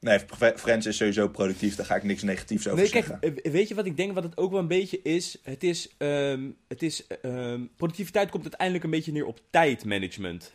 Nee, Friends is sowieso productief, daar ga ik niks negatiefs over Nee, zeggen. eh, weet je wat ik denk wat het ook wel een beetje is? Het is, ehm, het is ehm, productiviteit komt uiteindelijk een beetje neer op tijdmanagement.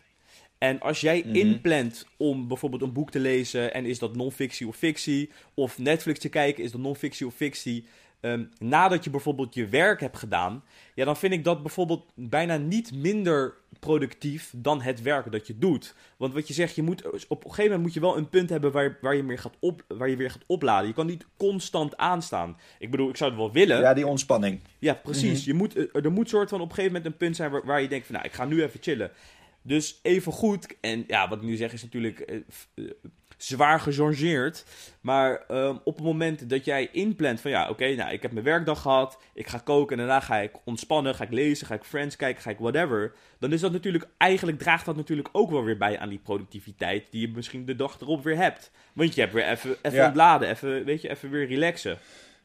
En als jij Mhm. inplant om bijvoorbeeld een boek te lezen en is dat non-fictie of fictie, of Netflix te kijken, is dat non-fictie of fictie, ehm, nadat je bijvoorbeeld je werk hebt gedaan, ja, dan vind ik dat bijvoorbeeld bijna niet minder productief dan het werk dat je doet. Want wat je zegt, je moet, op een gegeven moment moet je wel een punt hebben waar, waar, je, meer gaat op, waar je weer gaat opladen. Je kan niet constant aanstaan. Ik bedoel, ik zou het wel willen. Ja, die ontspanning. Ja, precies. Mhm. je moet, eh, er moet soort van op een gegeven moment een punt zijn waar, waar je denkt van, nou, ik ga nu even chillen. Dus even goed, en ja, wat ik nu zeg is natuurlijk eh, eh, zwaar gechangeerd. Maar ehm, op het moment dat jij inplant van, ja, oké, nou, ik heb mijn werkdag gehad, ik ga koken en daarna ga ik ontspannen, ga ik lezen, ga ik Friends kijken, ga ik whatever. Dan is dat natuurlijk, eigenlijk draagt dat natuurlijk ook wel weer bij aan die productiviteit die je misschien de dag erop weer hebt. Want je hebt weer even, even Ja. ontladen, even, weet je, even weer relaxen.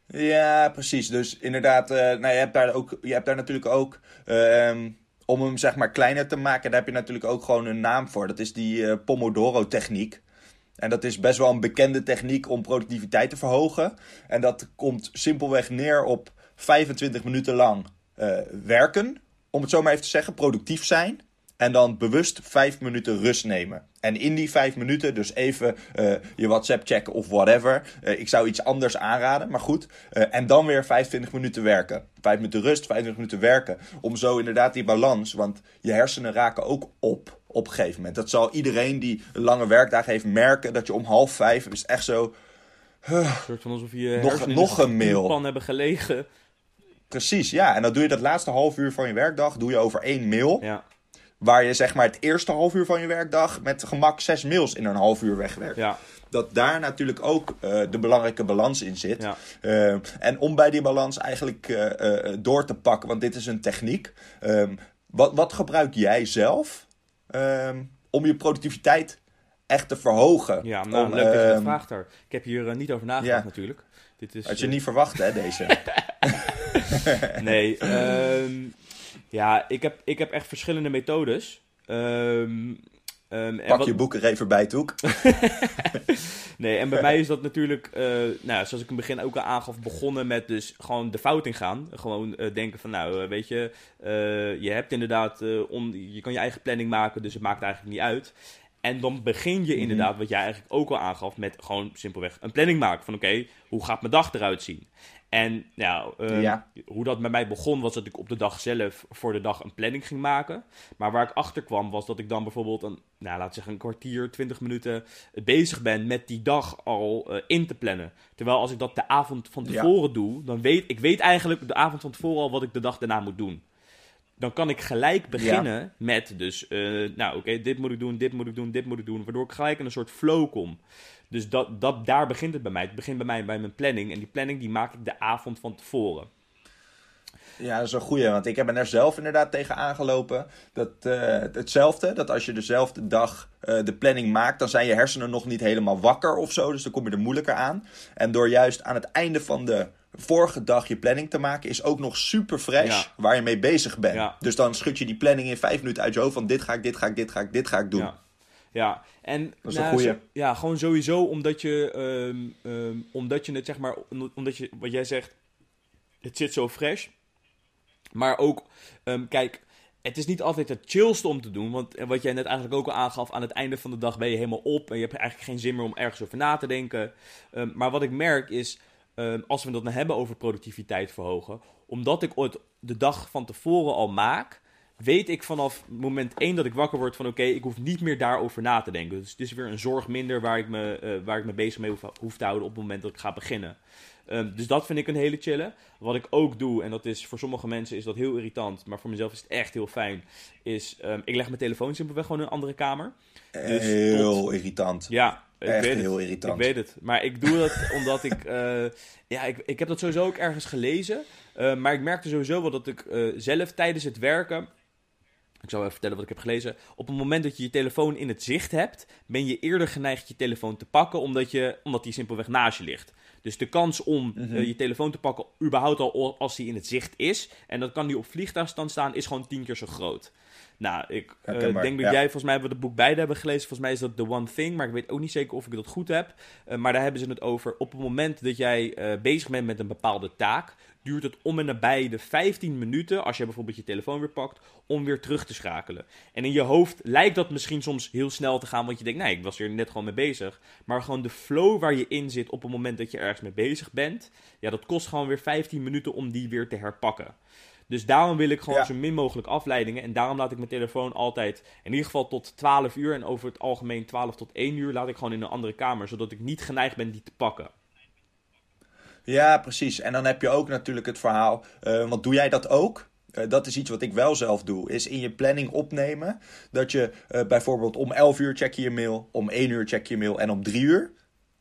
Ja, precies. Dus inderdaad, eh, nou, je, hebt daar ook, je hebt daar natuurlijk ook, ehm, om hem zeg maar kleiner te maken, daar heb je natuurlijk ook gewoon een naam voor. Dat is die eh, Pomodoro-techniek. En dat is best wel een bekende techniek om productiviteit te verhogen. En dat komt simpelweg neer op 25 minuten lang eh, werken, om het zo maar even te zeggen, productief zijn. En dan bewust 5 minuten rust nemen. En in die 5 minuten dus even eh, je WhatsApp checken of whatever. Eh, ik zou iets anders aanraden, maar goed. En dan weer 25 minuten werken. 5 minuten rust, 25 minuten werken. Om zo inderdaad die balans. Want je hersenen raken ook op op een gegeven moment. Dat zal iedereen die een lange werkdag heeft merken. Dat je om half vijf is echt zo. Een soort van alsof je Nog- nog een mail. pan hebben gelegen. Precies, ja. En dan doe je dat laatste half uur van je werkdag. Doe je over één mail. Ja, Waar je zeg maar het eerste half uur van je werkdag. met gemak zes mails in een half uur wegwerkt. ja, dat daar natuurlijk ook eh, de belangrijke balans in zit. ja. Eh, en om bij die balans eigenlijk eh, door te pakken, want dit is een techniek. Ehm, wat, wat gebruik jij zelf ehm, om je productiviteit echt te verhogen? Ja, nou, Om, leuk dat je dat ehm, vraagt daar. Ik heb hier eh, niet over nagedacht natuurlijk. Dit is, Had je eh, niet verwacht, hè, deze? <laughs> Nee, ehm, ja, ik heb, ik heb echt verschillende methodes. Ehm, ehm, Pak wat- je boek er even bij, Toek. <laughs> Nee, en bij mij is dat natuurlijk, eh, nou, zoals ik in het begin ook al aangaf, begonnen met dus gewoon de fout in gaan. Gewoon eh, denken van, nou, eh, weet je, je hebt inderdaad, on, je kan je eigen planning maken, dus het maakt eigenlijk niet uit. En dan begin je Mhm. inderdaad, wat jij eigenlijk ook al aangaf, met gewoon simpelweg een planning maken. Van oké, hoe gaat mijn dag eruit zien? En nou, eh, Ja. hoe dat bij mij begon, was dat ik op de dag zelf voor de dag een planning ging maken. Maar waar ik achter kwam, was dat ik dan bijvoorbeeld een, nou, laat zeggen, een kwartier, twintig minuten bezig ben met die dag al eh, in te plannen. Terwijl als ik dat de avond van Ja. tevoren doe, dan weet ik weet eigenlijk de avond van tevoren al wat ik de dag daarna moet doen. Dan kan ik gelijk beginnen met dus, eh, nou oké, dit moet ik doen, dit moet ik doen, dit moet ik doen. Waardoor ik gelijk in een soort flow kom. Dus dat, dat, daar begint het bij mij. Het begint bij mij bij mijn planning. En die planning die maak ik de avond van tevoren. Ja, dat is een goeie, want ik heb er zelf inderdaad tegen aangelopen. Dat, uh, hetzelfde, dat als je dezelfde dag uh, de planning maakt, dan zijn je hersenen nog niet helemaal wakker of zo. Dus dan kom je er moeilijker aan. En door juist aan het einde van de vorige dag je planning te maken, is ook nog super fresh waar je mee bezig bent. Ja. Dus dan schud je die planning in vijf minuten uit je hoofd van dit ga ik, dit ga ik, dit ga ik, dit ga ik doen. Ja. Ja, en Dat is nou, zo- ja, gewoon sowieso omdat je, ehm, omdat je het zeg maar, omdat je, wat jij zegt, het zit zo fresh. Maar ook, ehm, kijk, het is niet altijd het chillste om te doen. Want eh, wat jij net eigenlijk ook al aangaf, aan het einde van de dag ben je helemaal op. En je hebt eigenlijk geen zin meer om ergens over na te denken. Maar wat ik merk is, als we het dan hebben over productiviteit verhogen. Omdat ik ooit de dag van tevoren al maak, weet ik vanaf moment 1 dat ik wakker word van oké, ik hoef niet meer daarover na te denken. Dus het is weer een zorg minder waar ik me, eh, waar ik me bezig mee hoef, hoef te houden op het moment dat ik ga beginnen. Ehm, dus dat vind ik een hele chille. Wat ik ook doe, en dat is voor sommige mensen is dat heel irritant, maar voor mezelf is het echt heel fijn, is ehm, ik leg mijn telefoon simpelweg gewoon in een andere kamer. Dus heel tot- irritant. Ja, ik Echt weet het. heel irritant. Ik weet het. Maar ik doe dat omdat ik. eh, ja, ik, ik heb dat sowieso ook ergens gelezen. eh, maar ik merkte sowieso wel dat ik eh, zelf tijdens het werken. Ik zal even vertellen wat ik heb gelezen. Op het moment dat je je telefoon in het zicht hebt, ben je eerder geneigd je telefoon te pakken, omdat, je, omdat die simpelweg naast je ligt. Dus de kans om Mhm. eh, je telefoon te pakken, überhaupt al als die in het zicht is, en dan kan die op vliegtuigstand staan, is gewoon tien keer zo groot. Nou, ik eh, denk dat ja. jij, volgens mij hebben we het boek beide hebben gelezen. Volgens mij is dat The One Thing, maar ik weet ook niet zeker of ik dat goed heb. Eh, maar daar hebben ze het over. Op het moment dat jij bezig bent met een bepaalde taak, duurt het om en nabij de 15 minuten, als je bijvoorbeeld je telefoon weer pakt, om weer terug te schakelen. En in je hoofd lijkt dat misschien soms heel snel te gaan, want je denkt, nee, ik was er net gewoon mee bezig. Maar gewoon de flow waar je in zit op het moment dat je ergens mee bezig bent, ja, dat kost gewoon weer 15 minuten om die weer te herpakken. Dus daarom wil ik gewoon Ja. zo min mogelijk afleidingen. En daarom laat ik mijn telefoon altijd, in ieder geval tot 12 uur. En over het algemeen 12 tot 1 uur laat ik gewoon in een andere kamer. Zodat ik niet geneigd ben die te pakken. Ja, precies. En dan heb je ook natuurlijk het verhaal. eh, want doe jij dat ook? Eh, dat is iets wat ik wel zelf doe. Is in je planning opnemen. Dat je eh, bijvoorbeeld om 11 uur check je je mail. Om 1 uur check je je mail. En om 3 uur.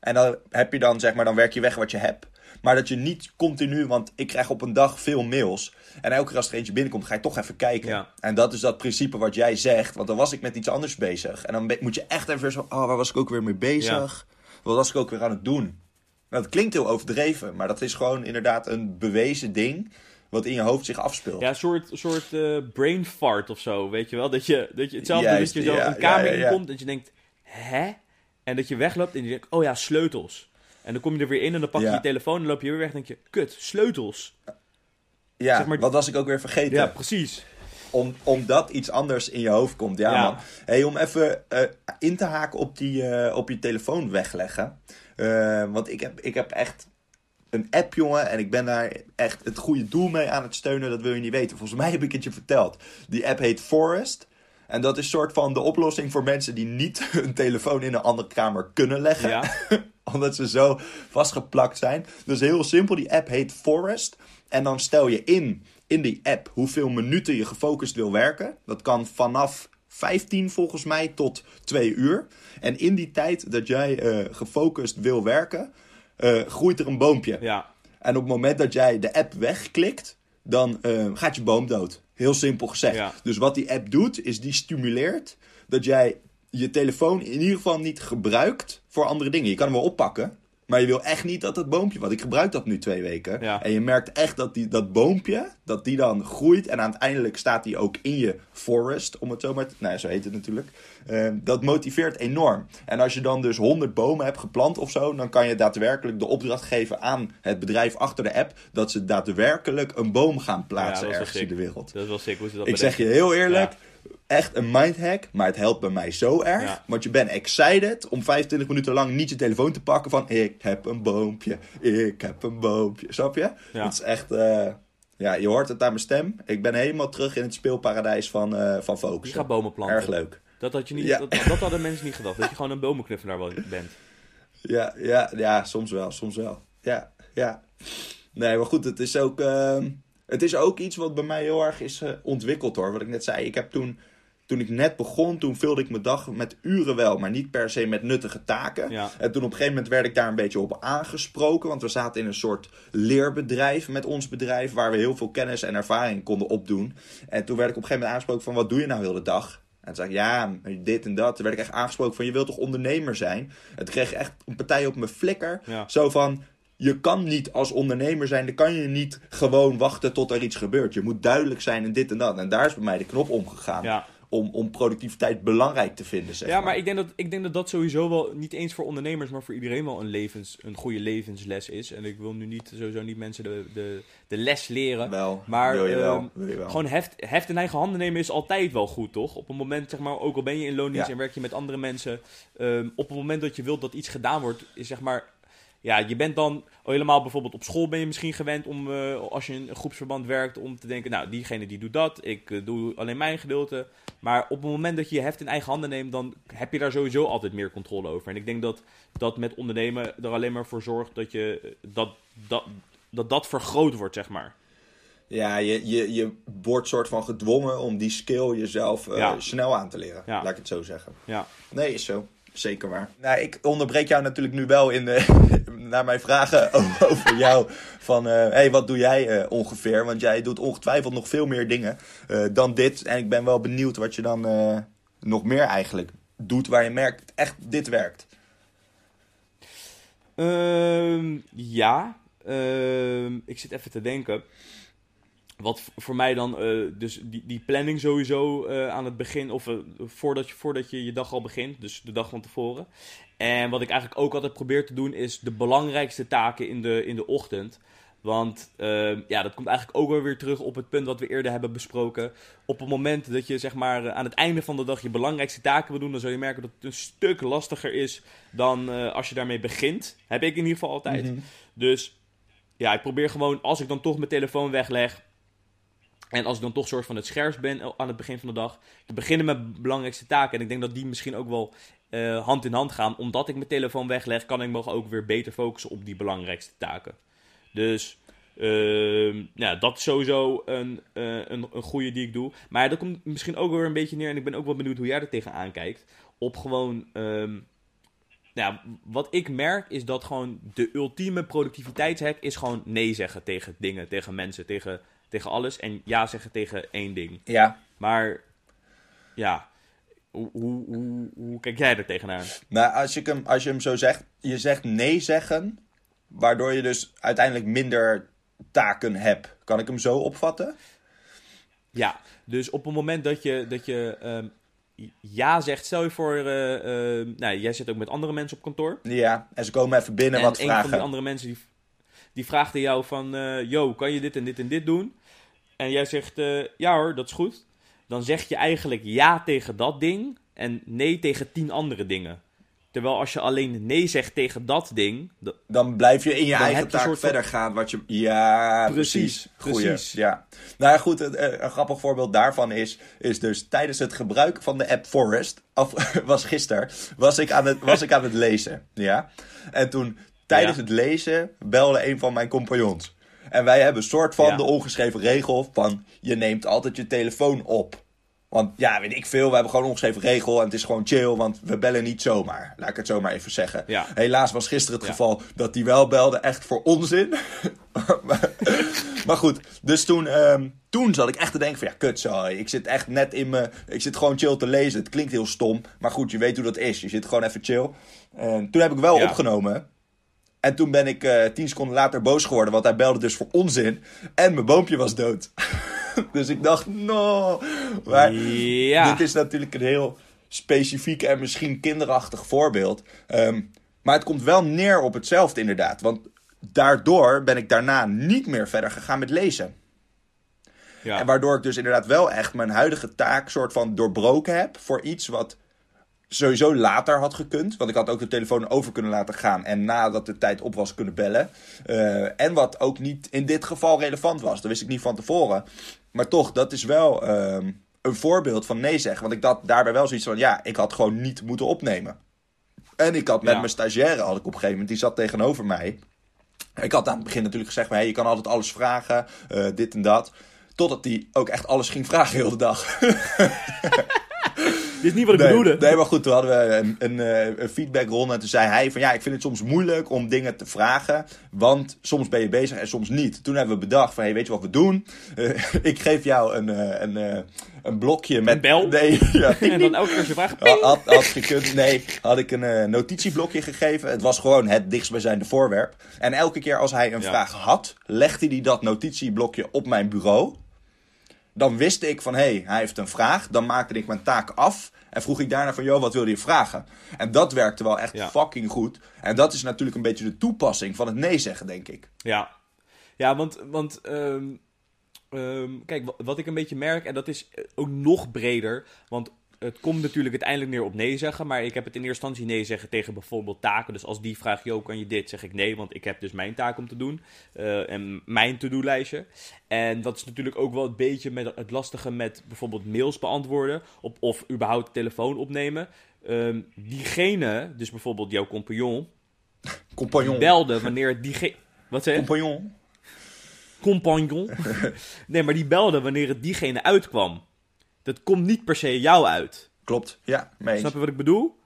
En dan heb je dan, zeg maar, dan werk je weg wat je hebt. Maar dat je niet continu, want ik krijg op een dag veel mails. En elke keer als er eentje binnenkomt, ga je toch even kijken. Ja. En dat is dat principe wat jij zegt. Want dan was ik met iets anders bezig. En dan moet je echt even zo, oh, waar was ik ook weer mee bezig? Wat was ik ook weer aan het doen? Nou, dat klinkt heel overdreven, maar dat is gewoon inderdaad een bewezen ding wat in je hoofd zich afspeelt. Ja, een soort, soort eh, brain fart of zo, weet je wel. Dat je, dat je hetzelfde Juist, dat je zo ja, een kamer ja, ja, ja. inkomt dat je denkt, hè? En dat je wegloopt en je denkt, oh ja, sleutels. En dan kom je er weer in en dan pak je je telefoon en loop je weer weg en denk je, kut, sleutels. Ja, zeg maar- wat was ik ook weer vergeten? Ja, precies. Om, omdat iets anders in je hoofd komt. Ja, Ja. man. Hey, om even eh, in te haken op, die, eh, op je telefoon wegleggen. Eh, want ik heb, ik heb echt een app, jongen. En ik ben daar echt het goede doel mee aan het steunen. Dat wil je niet weten. Volgens mij heb ik het je verteld. Die app heet Forest. En dat is soort van de oplossing voor mensen die niet <laughs> hun telefoon in een andere kamer kunnen leggen. Ja. <laughs> Omdat ze zo vastgeplakt zijn. Dus heel simpel, die app heet Forest. En dan stel je in, in die app, hoeveel minuten je gefocust wil werken. Dat kan vanaf 15 volgens mij tot 2 uur. En in die tijd dat jij eh, gefocust wil werken, eh, groeit er een boompje. Ja, En op het moment dat jij de app wegklikt, dan eh, gaat je boom dood. Heel simpel gezegd. Ja. Dus wat die app doet, is die stimuleert dat jij je telefoon in ieder geval niet gebruikt voor andere dingen. Je kan hem wel oppakken, maar je wil echt niet dat dat boompje, want ik gebruik dat nu twee weken. Ja. En je merkt echt dat die, dat boompje, dat die dan groeit. En uiteindelijk staat die ook in je forest, om het zo maar te... Nou, zo heet het natuurlijk. Eh, dat motiveert enorm. En als je dan dus 100 bomen hebt geplant of zo, dan kan je daadwerkelijk de opdracht geven aan het bedrijf achter de app, dat ze daadwerkelijk een boom gaan Ja, plaatsen wel ergens in de wereld. dat is wel sick hoe ze dat Ik zeg je heel eerlijk, echt een mindhack, maar het helpt bij mij zo erg. Ja. Want je bent excited om 25 minuten lang niet je telefoon te pakken van ik heb een boompje, ik heb een boompje. Snap je? Ja. Het is echt, eh, ja, je hoort het aan mijn stem. Ik ben helemaal terug in het speelparadijs van, eh van Je Focus. gaat bomen planten. Erg leuk. Dat, had je niet, Ja. dat, dat hadden mensen niet gedacht. Dat je gewoon een bomenknuffelaar bent. Ja, ja, ja, soms wel, soms wel. Ja, ja. Nee, maar goed, het is ook, ehm, het is ook iets wat bij mij heel erg is eh, ontwikkeld hoor. Wat ik net zei, ik heb toen toen ik net begon, toen vulde ik mijn dag met uren wel, maar niet per se met nuttige taken. Ja. En toen op een gegeven moment werd ik daar een beetje op aangesproken, want we zaten in een soort leerbedrijf met ons bedrijf, waar we heel veel kennis en ervaring konden opdoen. En toen werd ik op een gegeven moment aangesproken van, wat doe je nou heel de dag? En toen zei ik, ja, dit en dat. Toen werd ik echt aangesproken van, je wilt toch ondernemer zijn? En toen kreeg ik echt een partij op mijn flikker. Ja. Zo van, je kan niet als ondernemer zijn, dan kan je niet gewoon wachten tot er iets gebeurt. Je moet duidelijk zijn in dit en dat. En daar is bij mij de knop omgegaan. Ja. Om, om productiviteit belangrijk te vinden, zeg Ja, maar ik denk, dat, ik denk dat dat sowieso wel niet eens voor ondernemers, maar voor iedereen wel een, levens, een goede levensles is. En ik wil nu niet, sowieso niet mensen de, de, de les leren. Wel, Maar wil je wel, ehm, wil je wel. Gewoon heft, heft in eigen handen nemen is altijd wel goed, toch? Op een moment, zeg maar, ook al ben je in loondienst Ja. en werk je met andere mensen. ehm, op het moment dat je wilt dat iets gedaan wordt, is zeg maar... Ja, je bent dan al helemaal bijvoorbeeld op school ben je misschien gewend om, eh, als je in een groepsverband werkt, om te denken, nou, diegene die doet dat, ik eh, doe alleen mijn gedeelte. Maar op het moment dat je je heft in eigen handen neemt, dan heb je daar sowieso altijd meer controle over. En ik denk dat dat met ondernemen er alleen maar voor zorgt dat je, eh, dat, dat, dat, dat vergroot wordt, zeg maar. Ja, je, je, je wordt soort van gedwongen om die skill jezelf Ja. snel aan te leren. Ja. Laat ik het zo zeggen. Ja. Nee, is zo. Zeker waar. Nou, ik onderbreek jou natuurlijk nu wel in de, <laughs> naar mijn vragen <laughs> over jou. Van, hé, hey, wat doe jij eh, ongeveer? Want jij doet ongetwijfeld nog veel meer dingen eh, dan dit. En ik ben wel benieuwd wat je dan eh, nog meer eigenlijk doet waar je merkt, echt, dit werkt. Ehm, ja, Ehm, ik zit even te denken. Wat voor mij dan, eh, dus die, die planning sowieso eh, aan het begin, of eh, voordat, je, voordat je je dag al begint, dus de dag van tevoren. En wat ik eigenlijk ook altijd probeer te doen, is de belangrijkste taken in de, in de ochtend. Want ehm, ja, dat komt eigenlijk ook wel weer terug op het punt wat we eerder hebben besproken. Op het moment dat je zeg maar aan het einde van de dag je belangrijkste taken wil doen, dan zul je merken dat het een stuk lastiger is dan als je daarmee begint. Heb ik in ieder geval altijd. Mhm. Dus ja, ik probeer gewoon, als ik dan toch mijn telefoon wegleg. En als ik dan toch soort van het scherpst ben aan het begin van de dag. Te beginnen met belangrijkste taken. En ik denk dat die misschien ook wel eh, hand in hand gaan. Omdat ik mijn telefoon wegleg, kan ik me ook weer beter focussen op die belangrijkste taken. Dus ehm, ja, dat is sowieso een, eh, een, een goede die ik doe. Maar dat komt misschien ook weer een beetje neer. En ik ben ook wel benieuwd hoe jij er tegenaan kijkt. Op gewoon. ehm, ja, wat ik merk is dat gewoon de ultieme productiviteitshack is gewoon nee zeggen tegen dingen, tegen mensen, tegen, tegen alles. En ja zeggen tegen één ding. Ja, Maar ja, hoe, hoe, hoe, hoe kijk jij er tegenaan? maar als je, hem, als je hem zo zegt, je zegt nee zeggen, waardoor je dus uiteindelijk minder taken hebt. Kan ik hem zo opvatten? Ja, dus op het moment dat je, dat je ehm, ja zegt, stel je voor, eh, eh, nou, jij zit ook met andere mensen op kantoor. Ja, en ze komen even binnen en wat een vragen. van die andere mensen die, die vraagt aan jou van, eh yo, kan je dit en dit en dit doen? En jij zegt, eh, ja hoor, dat is goed. Dan zeg je eigenlijk ja tegen dat ding en nee tegen tien andere dingen. Terwijl als je alleen nee zegt tegen dat ding, da- Dan blijf je in je eigen taak soort verder gaan. Wat je... Ja, precies. Precies. Ja. Nou ja, goed. eh, Een grappig voorbeeld daarvan is, is dus tijdens het gebruik van de app Forest, of <laughs> was gisteren, was ik aan het, was ik aan het lezen. Ja. En toen, tijdens Ja. het lezen, belde een van mijn compagnons. En wij hebben een soort van Ja. de ongeschreven regel van, je neemt altijd je telefoon op. Want ja, weet ik veel, we hebben gewoon een ongeschreven regel en het is gewoon chill, want we bellen niet zomaar. Laat ik het zomaar even zeggen. Ja. Helaas was gisteren het Ja. geval dat die wel belde, echt voor onzin. <laughs> maar, maar goed, dus toen, ehm, toen zat ik echt te denken van ja, kut zo. Ik zit echt net in me, ik zit gewoon chill te lezen. Het klinkt heel stom, maar goed, je weet hoe dat is. Je zit gewoon even chill. En toen heb ik wel Ja. opgenomen. En toen ben ik eh, tien seconden later boos geworden, want hij belde dus voor onzin. En mijn boompje was dood. <laughs> dus ik dacht, no. Maar ja. dit is natuurlijk een heel specifiek en misschien kinderachtig voorbeeld. Ehm, maar het komt wel neer op hetzelfde inderdaad. Want daardoor ben ik daarna niet meer verder gegaan met lezen. ja. En waardoor ik dus inderdaad wel echt mijn huidige taak soort van doorbroken heb voor iets wat sowieso later had gekund. Want ik had ook de telefoon over kunnen laten gaan en nadat de tijd op was kunnen bellen. Eh, en wat ook niet in dit geval relevant was. Dat wist ik niet van tevoren. Maar toch, dat is wel ehm, een voorbeeld van nee zeggen. Want ik had daarbij wel zoiets van, ja, ik had gewoon niet moeten opnemen. En ik had met Ja. mijn stagiaire, had ik op een gegeven moment, die zat tegenover mij. Ik had aan het begin natuurlijk gezegd, hey, je kan altijd alles vragen, eh, dit en dat. Totdat hij ook echt alles ging vragen heel de dag. <laughs> Dit is niet wat ik nee, bedoelde. Nee, maar goed, toen hadden we een, een, eh, een feedbackronde. En toen zei hij van ja, ik vind het soms moeilijk om dingen te vragen. Want soms ben je bezig en soms niet. Toen hebben we bedacht van hey, weet je wat we doen? Eh, <laughs> ik geef jou een, eh, een, een blokje met... Een bel? Nee, <laughs> ja, En dan elke keer als je vraagt, had, ping! had, had gekund. Nee, had ik een notitieblokje gegeven. Het was gewoon het dichtstbijzijnde voorwerp. En elke keer als hij een Ja. vraag had, legde hij dat notitieblokje op mijn bureau. Dan wist ik van, hé, hey, hij heeft een vraag. Dan maakte ik mijn taak af. En vroeg ik daarna van, joh, wat wilde je vragen? En dat werkte wel echt Ja. fucking goed. En dat is natuurlijk een beetje de toepassing van het nee zeggen, denk ik. Ja, ja want, want ehm, ehm, kijk, wa- wat ik een beetje merk, en dat is eh, ook nog breder, want het komt natuurlijk uiteindelijk neer op nee zeggen, maar ik heb het in eerste instantie nee zeggen tegen bijvoorbeeld taken. Dus als die vraagt, yo, kan je dit? Zeg ik nee, want ik heb dus mijn taak om te doen eh, en mijn to-do-lijstje. En dat is natuurlijk ook wel een beetje met het lastige met bijvoorbeeld mails beantwoorden op, of überhaupt telefoon opnemen. Ehm, diegene, dus bijvoorbeeld jouw compagnon, Compagnon. belde wanneer diegene... Wat zei je? Compagnon. compagnon. <laughs> nee, maar die belde wanneer het diegene uitkwam. Dat komt niet per se jou uit. Klopt, ja, mee Snap je wat ik bedoel?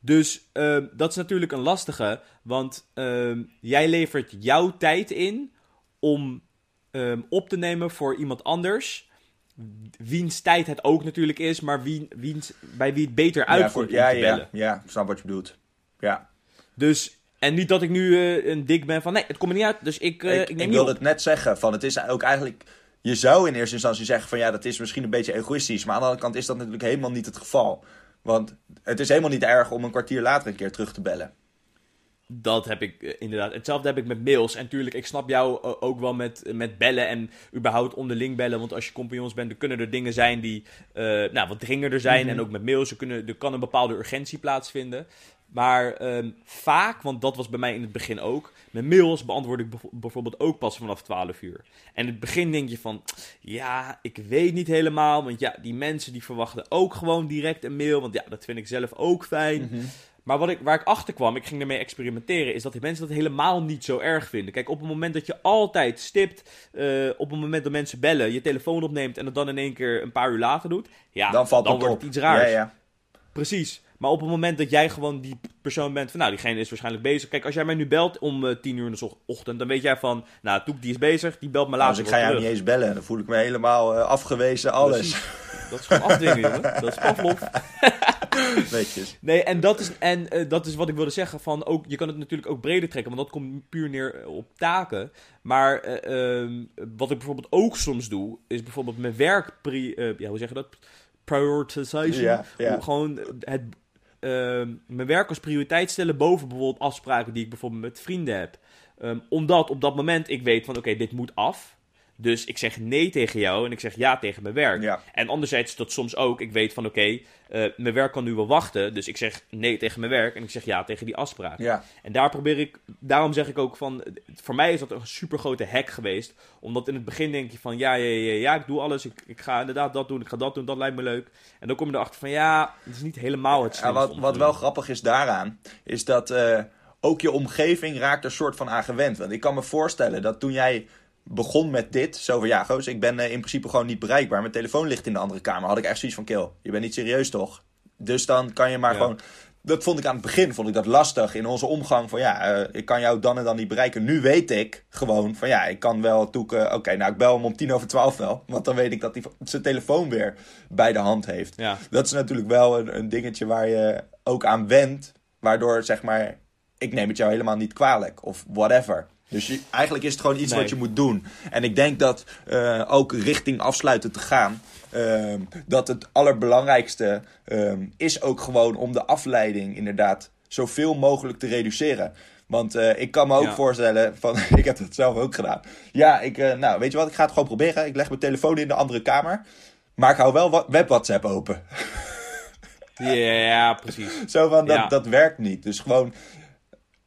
Dus ehm, dat is natuurlijk een lastige. Want ehm, jij levert jouw tijd in om ehm, op te nemen voor iemand anders. Wiens tijd het ook natuurlijk is, maar wie, wiens, bij wie het beter Ja, voor, uitkomt ja, ja, ja, ik snap wat je bedoelt. Ja. Dus, en niet dat ik nu eh, een dik ben van nee, het komt er niet uit, dus ik, eh, ik, ik, neem ik niet wilde het net zeggen, van het is ook eigenlijk... Je zou in eerste instantie zeggen van ja, dat is misschien een beetje egoïstisch. Maar aan de andere kant is dat natuurlijk helemaal niet het geval. Want het is helemaal niet erg om een kwartier later een keer terug te bellen. Dat heb ik eh, inderdaad. Hetzelfde heb ik met mails. En tuurlijk, ik snap jou eh, ook wel met, met bellen en überhaupt onderling bellen. Want als je compagnons bent, dan kunnen er dingen zijn die eh, nou, wat dringender zijn. Mhm. En ook met mails, er, kunnen, er kan een bepaalde urgentie plaatsvinden. Maar ehm, vaak, want dat was bij mij in het begin ook. Met mails beantwoord ik bijvoorbeeld ook pas vanaf 12 uur. En in het begin denk je van, ja, ik weet niet helemaal. Want ja, die mensen die verwachten ook gewoon direct een mail. Want ja, dat vind ik zelf ook fijn. Maar wat ik, waar ik achter kwam, ik ging ermee experimenteren, is dat die mensen dat helemaal niet zo erg vinden. Kijk, op het moment dat je altijd stipt, eh, op het moment dat mensen bellen, je telefoon opneemt en het dan in één keer een paar uur later doet, ja, dan valt dan het wordt op. het iets raars. Ja, ja. Precies. Maar op het moment dat jij gewoon die persoon bent van, nou, diegene is waarschijnlijk bezig. Kijk, als jij mij nu belt om eh, tien uur in de ochtend, dan weet jij van, nou, Toek, die is bezig, die belt me later Als ik ga jou terug. niet eens bellen, dan voel ik me helemaal eh, afgewezen, alles. Precies. Dat is gewoon afdwingen, jongen. <laughs> Dat is Pavlov. <laughs> Weetjes. Nee, en dat is, en, eh, dat is wat ik wilde zeggen. Van ook, je kan het natuurlijk ook breder trekken, want dat komt puur neer op taken. Maar eh, ehm, wat ik bijvoorbeeld ook soms doe, is bijvoorbeeld mijn werk... Pri, ja, hoe zeg je dat? Prioritization. Ja, ja. Hoe Gewoon het, mijn werk als prioriteit stellen boven bijvoorbeeld afspraken die ik bijvoorbeeld met vrienden heb. Ehm, omdat op dat moment ik weet van, oké, dit moet af. Dus ik zeg nee tegen jou en ik zeg ja tegen mijn werk. Ja. En anderzijds is dat soms ook, ik weet van oké, eh, mijn werk kan nu wel wachten. Dus ik zeg nee tegen mijn werk en ik zeg ja tegen die afspraak. Ja. En daar probeer ik, daarom zeg ik ook van, voor mij is dat een super grote hack geweest. Omdat in het begin denk je van ja, ja, ja, ja ik doe alles. Ik, ik ga inderdaad dat doen, ik ga dat doen, dat lijkt me leuk. En dan kom je erachter van ja, het is niet helemaal het Ja, wat, wat wel grappig is daaraan, is dat eh, ook je omgeving raakt er soort van aan gewend. Want ik kan me voorstellen dat toen jij begon met dit, zo van ja, goos, ik ben eh, in principe gewoon niet bereikbaar. Mijn telefoon ligt in de andere kamer. Had ik echt zoiets van, kill, je bent niet serieus toch? Dus dan kan je maar Ja. gewoon... Dat vond ik aan het begin vond ik dat lastig in onze omgang van ja, eh, ik kan jou dan en dan niet bereiken. Nu weet ik gewoon van ja, ik kan wel toeken. Oké, nou ik bel hem om tien over twaalf wel, want dan weet ik dat hij zijn telefoon weer bij de hand heeft. Ja, Dat is natuurlijk wel een, een dingetje waar je ook aan wendt. Waardoor zeg maar, ik neem het jou helemaal niet kwalijk. Of whatever. Dus je, eigenlijk is het gewoon iets Nee. wat je moet doen. En ik denk dat eh, ook richting afsluiten te gaan. ehm, dat het allerbelangrijkste ehm, is ook gewoon om de afleiding inderdaad zoveel mogelijk te reduceren. Want eh, ik kan me ook Ja. voorstellen, van, <laughs> ik heb het zelf ook gedaan. Ja, ik, eh, nou weet je wat, ik ga het gewoon proberen. Ik leg mijn telefoon in de andere kamer. Maar ik hou wel web WhatsApp open. <laughs> ja precies. Zo van, dat, Ja. dat werkt niet. Dus gewoon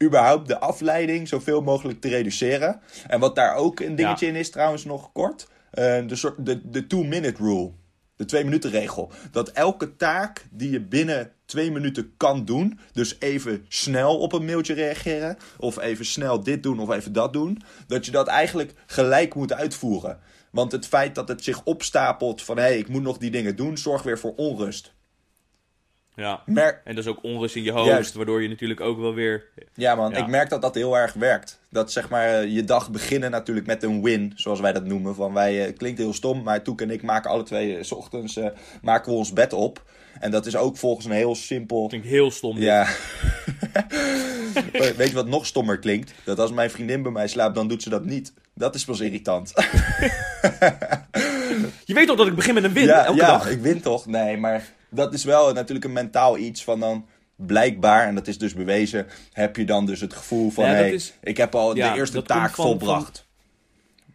überhaupt de afleiding zoveel mogelijk te reduceren. En wat daar ook een dingetje in is trouwens nog kort. eh, de, soort, de, de two-minute rule. De twee-minuten regel. Dat elke taak die je binnen twee minuten kan doen. Dus even snel op een mailtje reageren. Of even snel dit doen of even dat doen. Dat je dat eigenlijk gelijk moet uitvoeren. Want het feit dat het zich opstapelt van hé, hey, ik moet nog die dingen doen, zorgt weer voor onrust. Ja. En dat is ook onrust in je hoofd, Juist. waardoor je natuurlijk ook wel weer... Ja man, Ja. ik merk dat dat heel erg werkt. Dat zeg maar eh, je dag beginnen natuurlijk met een win, zoals wij dat noemen. Van wij, eh, het klinkt heel stom, maar Toek en ik maken alle twee eh, 's ochtends eh, maken we ons bed op. En dat is ook volgens een heel simpel... Klinkt heel stom. dit. Ja. <laughs> Weet je wat nog stommer klinkt? Dat als mijn vriendin bij mij slaapt, dan doet ze dat niet. Dat is pas irritant. <laughs> Je weet toch dat ik begin met een win ja, elke ja, dag? ik win toch? Nee, maar dat is wel natuurlijk een mentaal iets van dan blijkbaar, en dat is dus bewezen, heb je dan dus het gevoel van, Ja, hey, is- ik heb al ja, de eerste taak komt van- volbracht.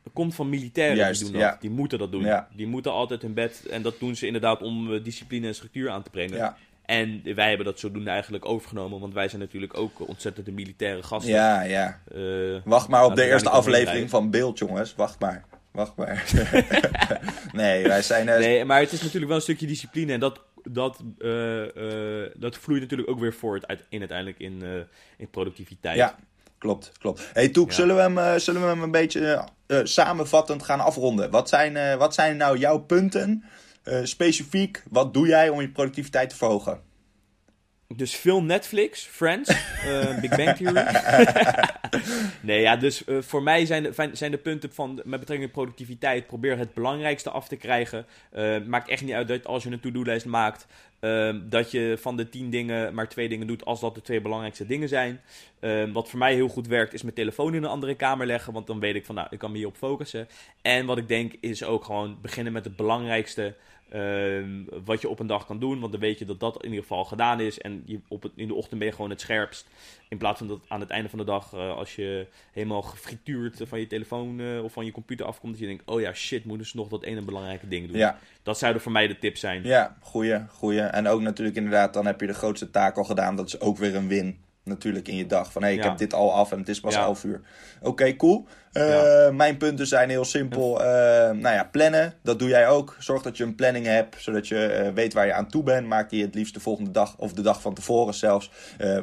Dat komt van militairen Juist, die doen dat. ja. Die moeten dat doen. Die moeten altijd hun bed... En dat doen ze inderdaad om eh, discipline en structuur aan te brengen. En wij hebben dat zodoende eigenlijk overgenomen. Want wij zijn natuurlijk ook ontzettende militaire gasten. ja, ja. Eh, Wacht maar op de eerste aflevering van Beeld, jongens. Wacht maar. Wacht maar. <laughs> <laughs> nee, wij zijn... eh, nee, maar het is natuurlijk wel een stukje discipline. En dat, dat, eh, eh, dat vloeit natuurlijk ook weer voort uit, in uiteindelijk in, eh, in productiviteit. Ja, klopt, klopt. hey, Toek, Ja. zullen, we hem, zullen we hem een beetje samenvattend gaan afronden? Wat zijn, wat zijn nou jouw punten? Specifiek, wat doe jij om je productiviteit te verhogen? Dus veel Netflix, Friends, <laughs> eh, Big Bang Theory. <laughs> nee, ja, dus eh, voor mij zijn de, zijn de punten van met betrekking tot productiviteit. Probeer het belangrijkste af te krijgen. Eh, maakt echt niet uit dat als je een to-do-lijst maakt, eh, dat je van de tien dingen maar twee dingen doet als dat de twee belangrijkste dingen zijn. Eh, wat voor mij heel goed werkt, is mijn telefoon in een andere kamer leggen. Want dan weet ik van, nou, ik kan me hierop focussen. En wat ik denk, is ook gewoon beginnen met het belangrijkste. Ehm, wat je op een dag kan doen. Want dan weet je dat dat in ieder geval gedaan is. En je op het, in de ochtend ben je gewoon het scherpst. In plaats van dat aan het einde van de dag, eh, als je helemaal gefrituurd van je telefoon eh, of van je computer afkomt, dat je denkt: oh ja, shit, moeten ze nog dat ene belangrijke ding doen. Ja, Dat zouden voor mij de tips zijn. ja, goeie, goeie. En ook natuurlijk inderdaad, dan heb je de grootste taak al gedaan. Dat is ook weer een win natuurlijk in je dag. Van hé, hey, ik Ja. heb dit al af en het is pas Ja. 11 uur. Oké, cool. Eh, Ja. Mijn punten zijn heel simpel. Eh, nou ja, plannen, dat doe jij ook. Zorg dat je een planning hebt, zodat je eh, weet waar je aan toe bent. Maak die het liefst de volgende dag of de dag van tevoren zelfs.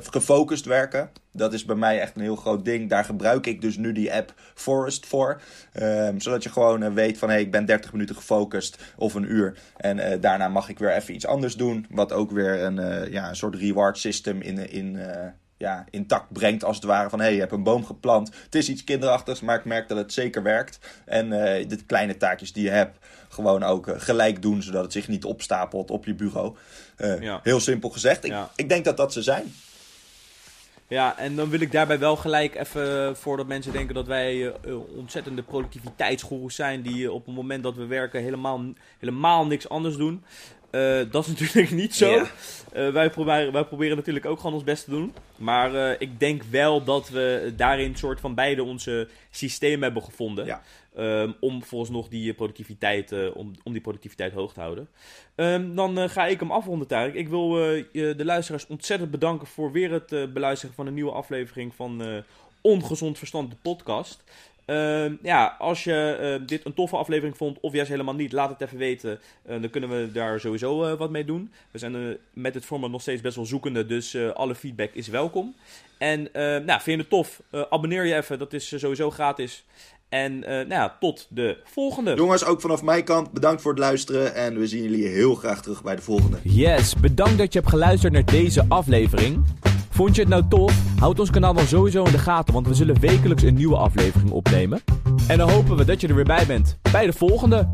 Gefocust werken. Dat is bij mij echt een heel groot ding. Daar gebruik ik dus nu die app Forest voor. Ehm, zodat je gewoon weet van hé, hey, ik ben 30 minuten gefocust of een uur. En daarna mag ik weer even iets anders doen. Wat ook weer een, ja, een soort reward system in, in, ja, intact brengt als het ware. Van hé, hey, je hebt een boom geplant. Het is iets kinderachtigs, maar ik merk dat het zeker werkt. En eh, de kleine taakjes die je hebt, gewoon ook eh, gelijk doen. Zodat het zich niet opstapelt op je bureau. Eh, Ja. Heel simpel gezegd. Ik, Ja. ik denk dat dat ze zijn. Ja, en dan wil ik daarbij wel gelijk even, voordat mensen denken dat wij ontzettende productiviteitsgoeroes zijn, die op het moment dat we werken helemaal, helemaal niks anders doen. Eh, dat is <laughs> natuurlijk niet zo. Ja. Eh, wij, proberen, wij proberen natuurlijk ook gewoon ons best te doen. Maar eh, ik denk wel dat we daarin soort van beide onze systeem hebben gevonden. Ja. Ehm, om volgens nog die productiviteit, om, om die productiviteit hoog te houden. Ehm, dan ga ik hem afronden, Tarek. Ik wil de luisteraars ontzettend bedanken voor weer het beluisteren van een nieuwe aflevering van Ongezond Verstand, de podcast. Ehm, ja, als je eh, dit een toffe aflevering vond, of juist helemaal niet, laat het even weten. Eh, dan kunnen we daar sowieso eh, wat mee doen. We zijn eh, met het format nog steeds best wel zoekende, dus eh, alle feedback is welkom. En eh, nou, vind je het tof? Eh, abonneer je even, dat is sowieso gratis. En eh, nou ja, tot de volgende. Jongens, ook vanaf mijn kant bedankt voor het luisteren. En we zien jullie heel graag terug bij de volgende. Yes, bedankt dat je hebt geluisterd naar deze aflevering. Vond je het nou tof? Houd ons kanaal dan sowieso in de gaten, want we zullen wekelijks een nieuwe aflevering opnemen. En dan hopen we dat je er weer bij bent bij de volgende.